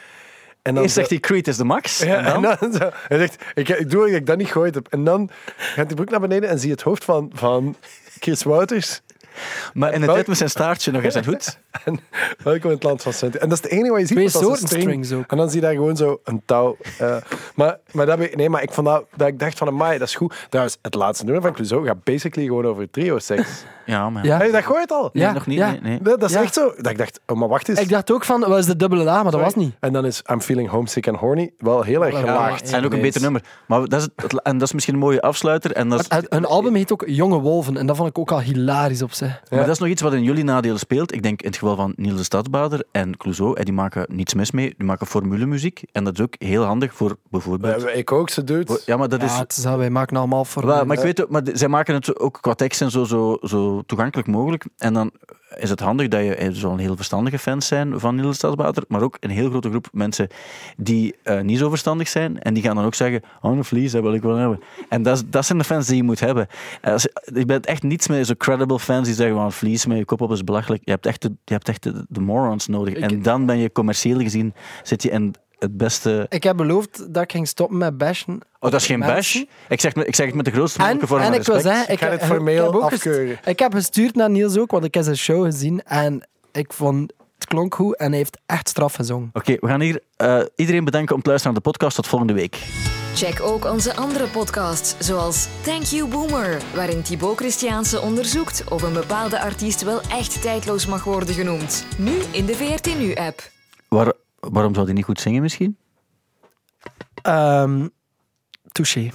En dan Eerst zegt hij Creed is de max. ja, en dan? en dan zo, hij zegt, ik, ik doe dat ik dat niet gegooid heb. En dan gaat die broek naar beneden en zie je het hoofd van, van Chris Wouters. Maar in de Wel- tijd met zijn staartje nog zijn hoed. En welkom in het land van Sint. En dat is het enige wat je ziet. Twee soorten string. strings ook. En dan zie je daar gewoon zo een touw. eh, maar, maar, dat, nee, maar ik, vond dat, dat ik dacht van, amai, dat is goed. Trouwens, het laatste nummer van Clouseau gaat basically gewoon over trio-seks. Ja, maar... Ja. Heb je dat gehoord al? Nee, Ja, nog niet. ja. Nee, nee. Dat, dat is Ja. echt zo. Dat ik dacht, oh, maar wacht eens. Ik dacht ook van, wat is de dubbele A, maar dat was niet. En dan is I'm feeling homesick and horny wel heel erg Ja, gelaagd. En ook een beter nummer. Maar dat is, het, en dat is misschien een mooie afsluiter. En dat is, Het- het- Hun album heet ook Jonge Wolven en dat vond ik ook al hilarisch op zich. Maar dat is nog iets wat in jullie nadelen speelt. Ik denk in het geval van Niels de Stadsbader en Clouseau, en die maken niets mis mee. Die maken formulemuziek. En dat is ook heel handig voor bijvoorbeeld... Ja, Ik ook, ze doet. Ja, maar dat is... Ja, het is dat, wij maken allemaal voor... Wel, maar ik weet ook, maar zij maken het ook qua tekst en zo, zo, zo toegankelijk mogelijk. En dan is het handig dat je er zo'n heel verstandige fans zijn van Niels Stadsbader, maar ook een heel grote groep mensen die eh, niet zo verstandig zijn. En die gaan dan ook zeggen, oh, een vlies, dat wil ik wel hebben. En dat, dat zijn de fans die je moet hebben. Als, je bent echt niets meer zo credible fans die zeggen, oh, een vlies met je kop op is belachelijk. Je hebt echt de, je hebt echt de, de morons nodig. Ik- en dan ben je commercieel gezien, zit je in het beste... Ik heb beloofd dat ik ging stoppen met bashen. Oh, dat is geen bash. Ik zeg, ik zeg het met de grootste En, mogelijke vorm en van ik wil respect. zeggen, Ik ga ik formeel heb ook gest- afkeuren. Ik heb gestuurd naar Niels ook, want ik heb zijn show gezien en ik vond het klonk goed en hij heeft echt straf gezongen. Oké, we gaan hier eh, iedereen bedanken om te luisteren naar de podcast. Tot volgende week. Check ook onze andere podcasts, zoals Thank You Boomer, waarin Thibaut Christiaanse onderzoekt of een bepaalde artiest wel echt tijdloos mag worden genoemd. Nu in de VRT Nu-app. Waar, waarom zou hij niet goed zingen misschien? Ehm touché.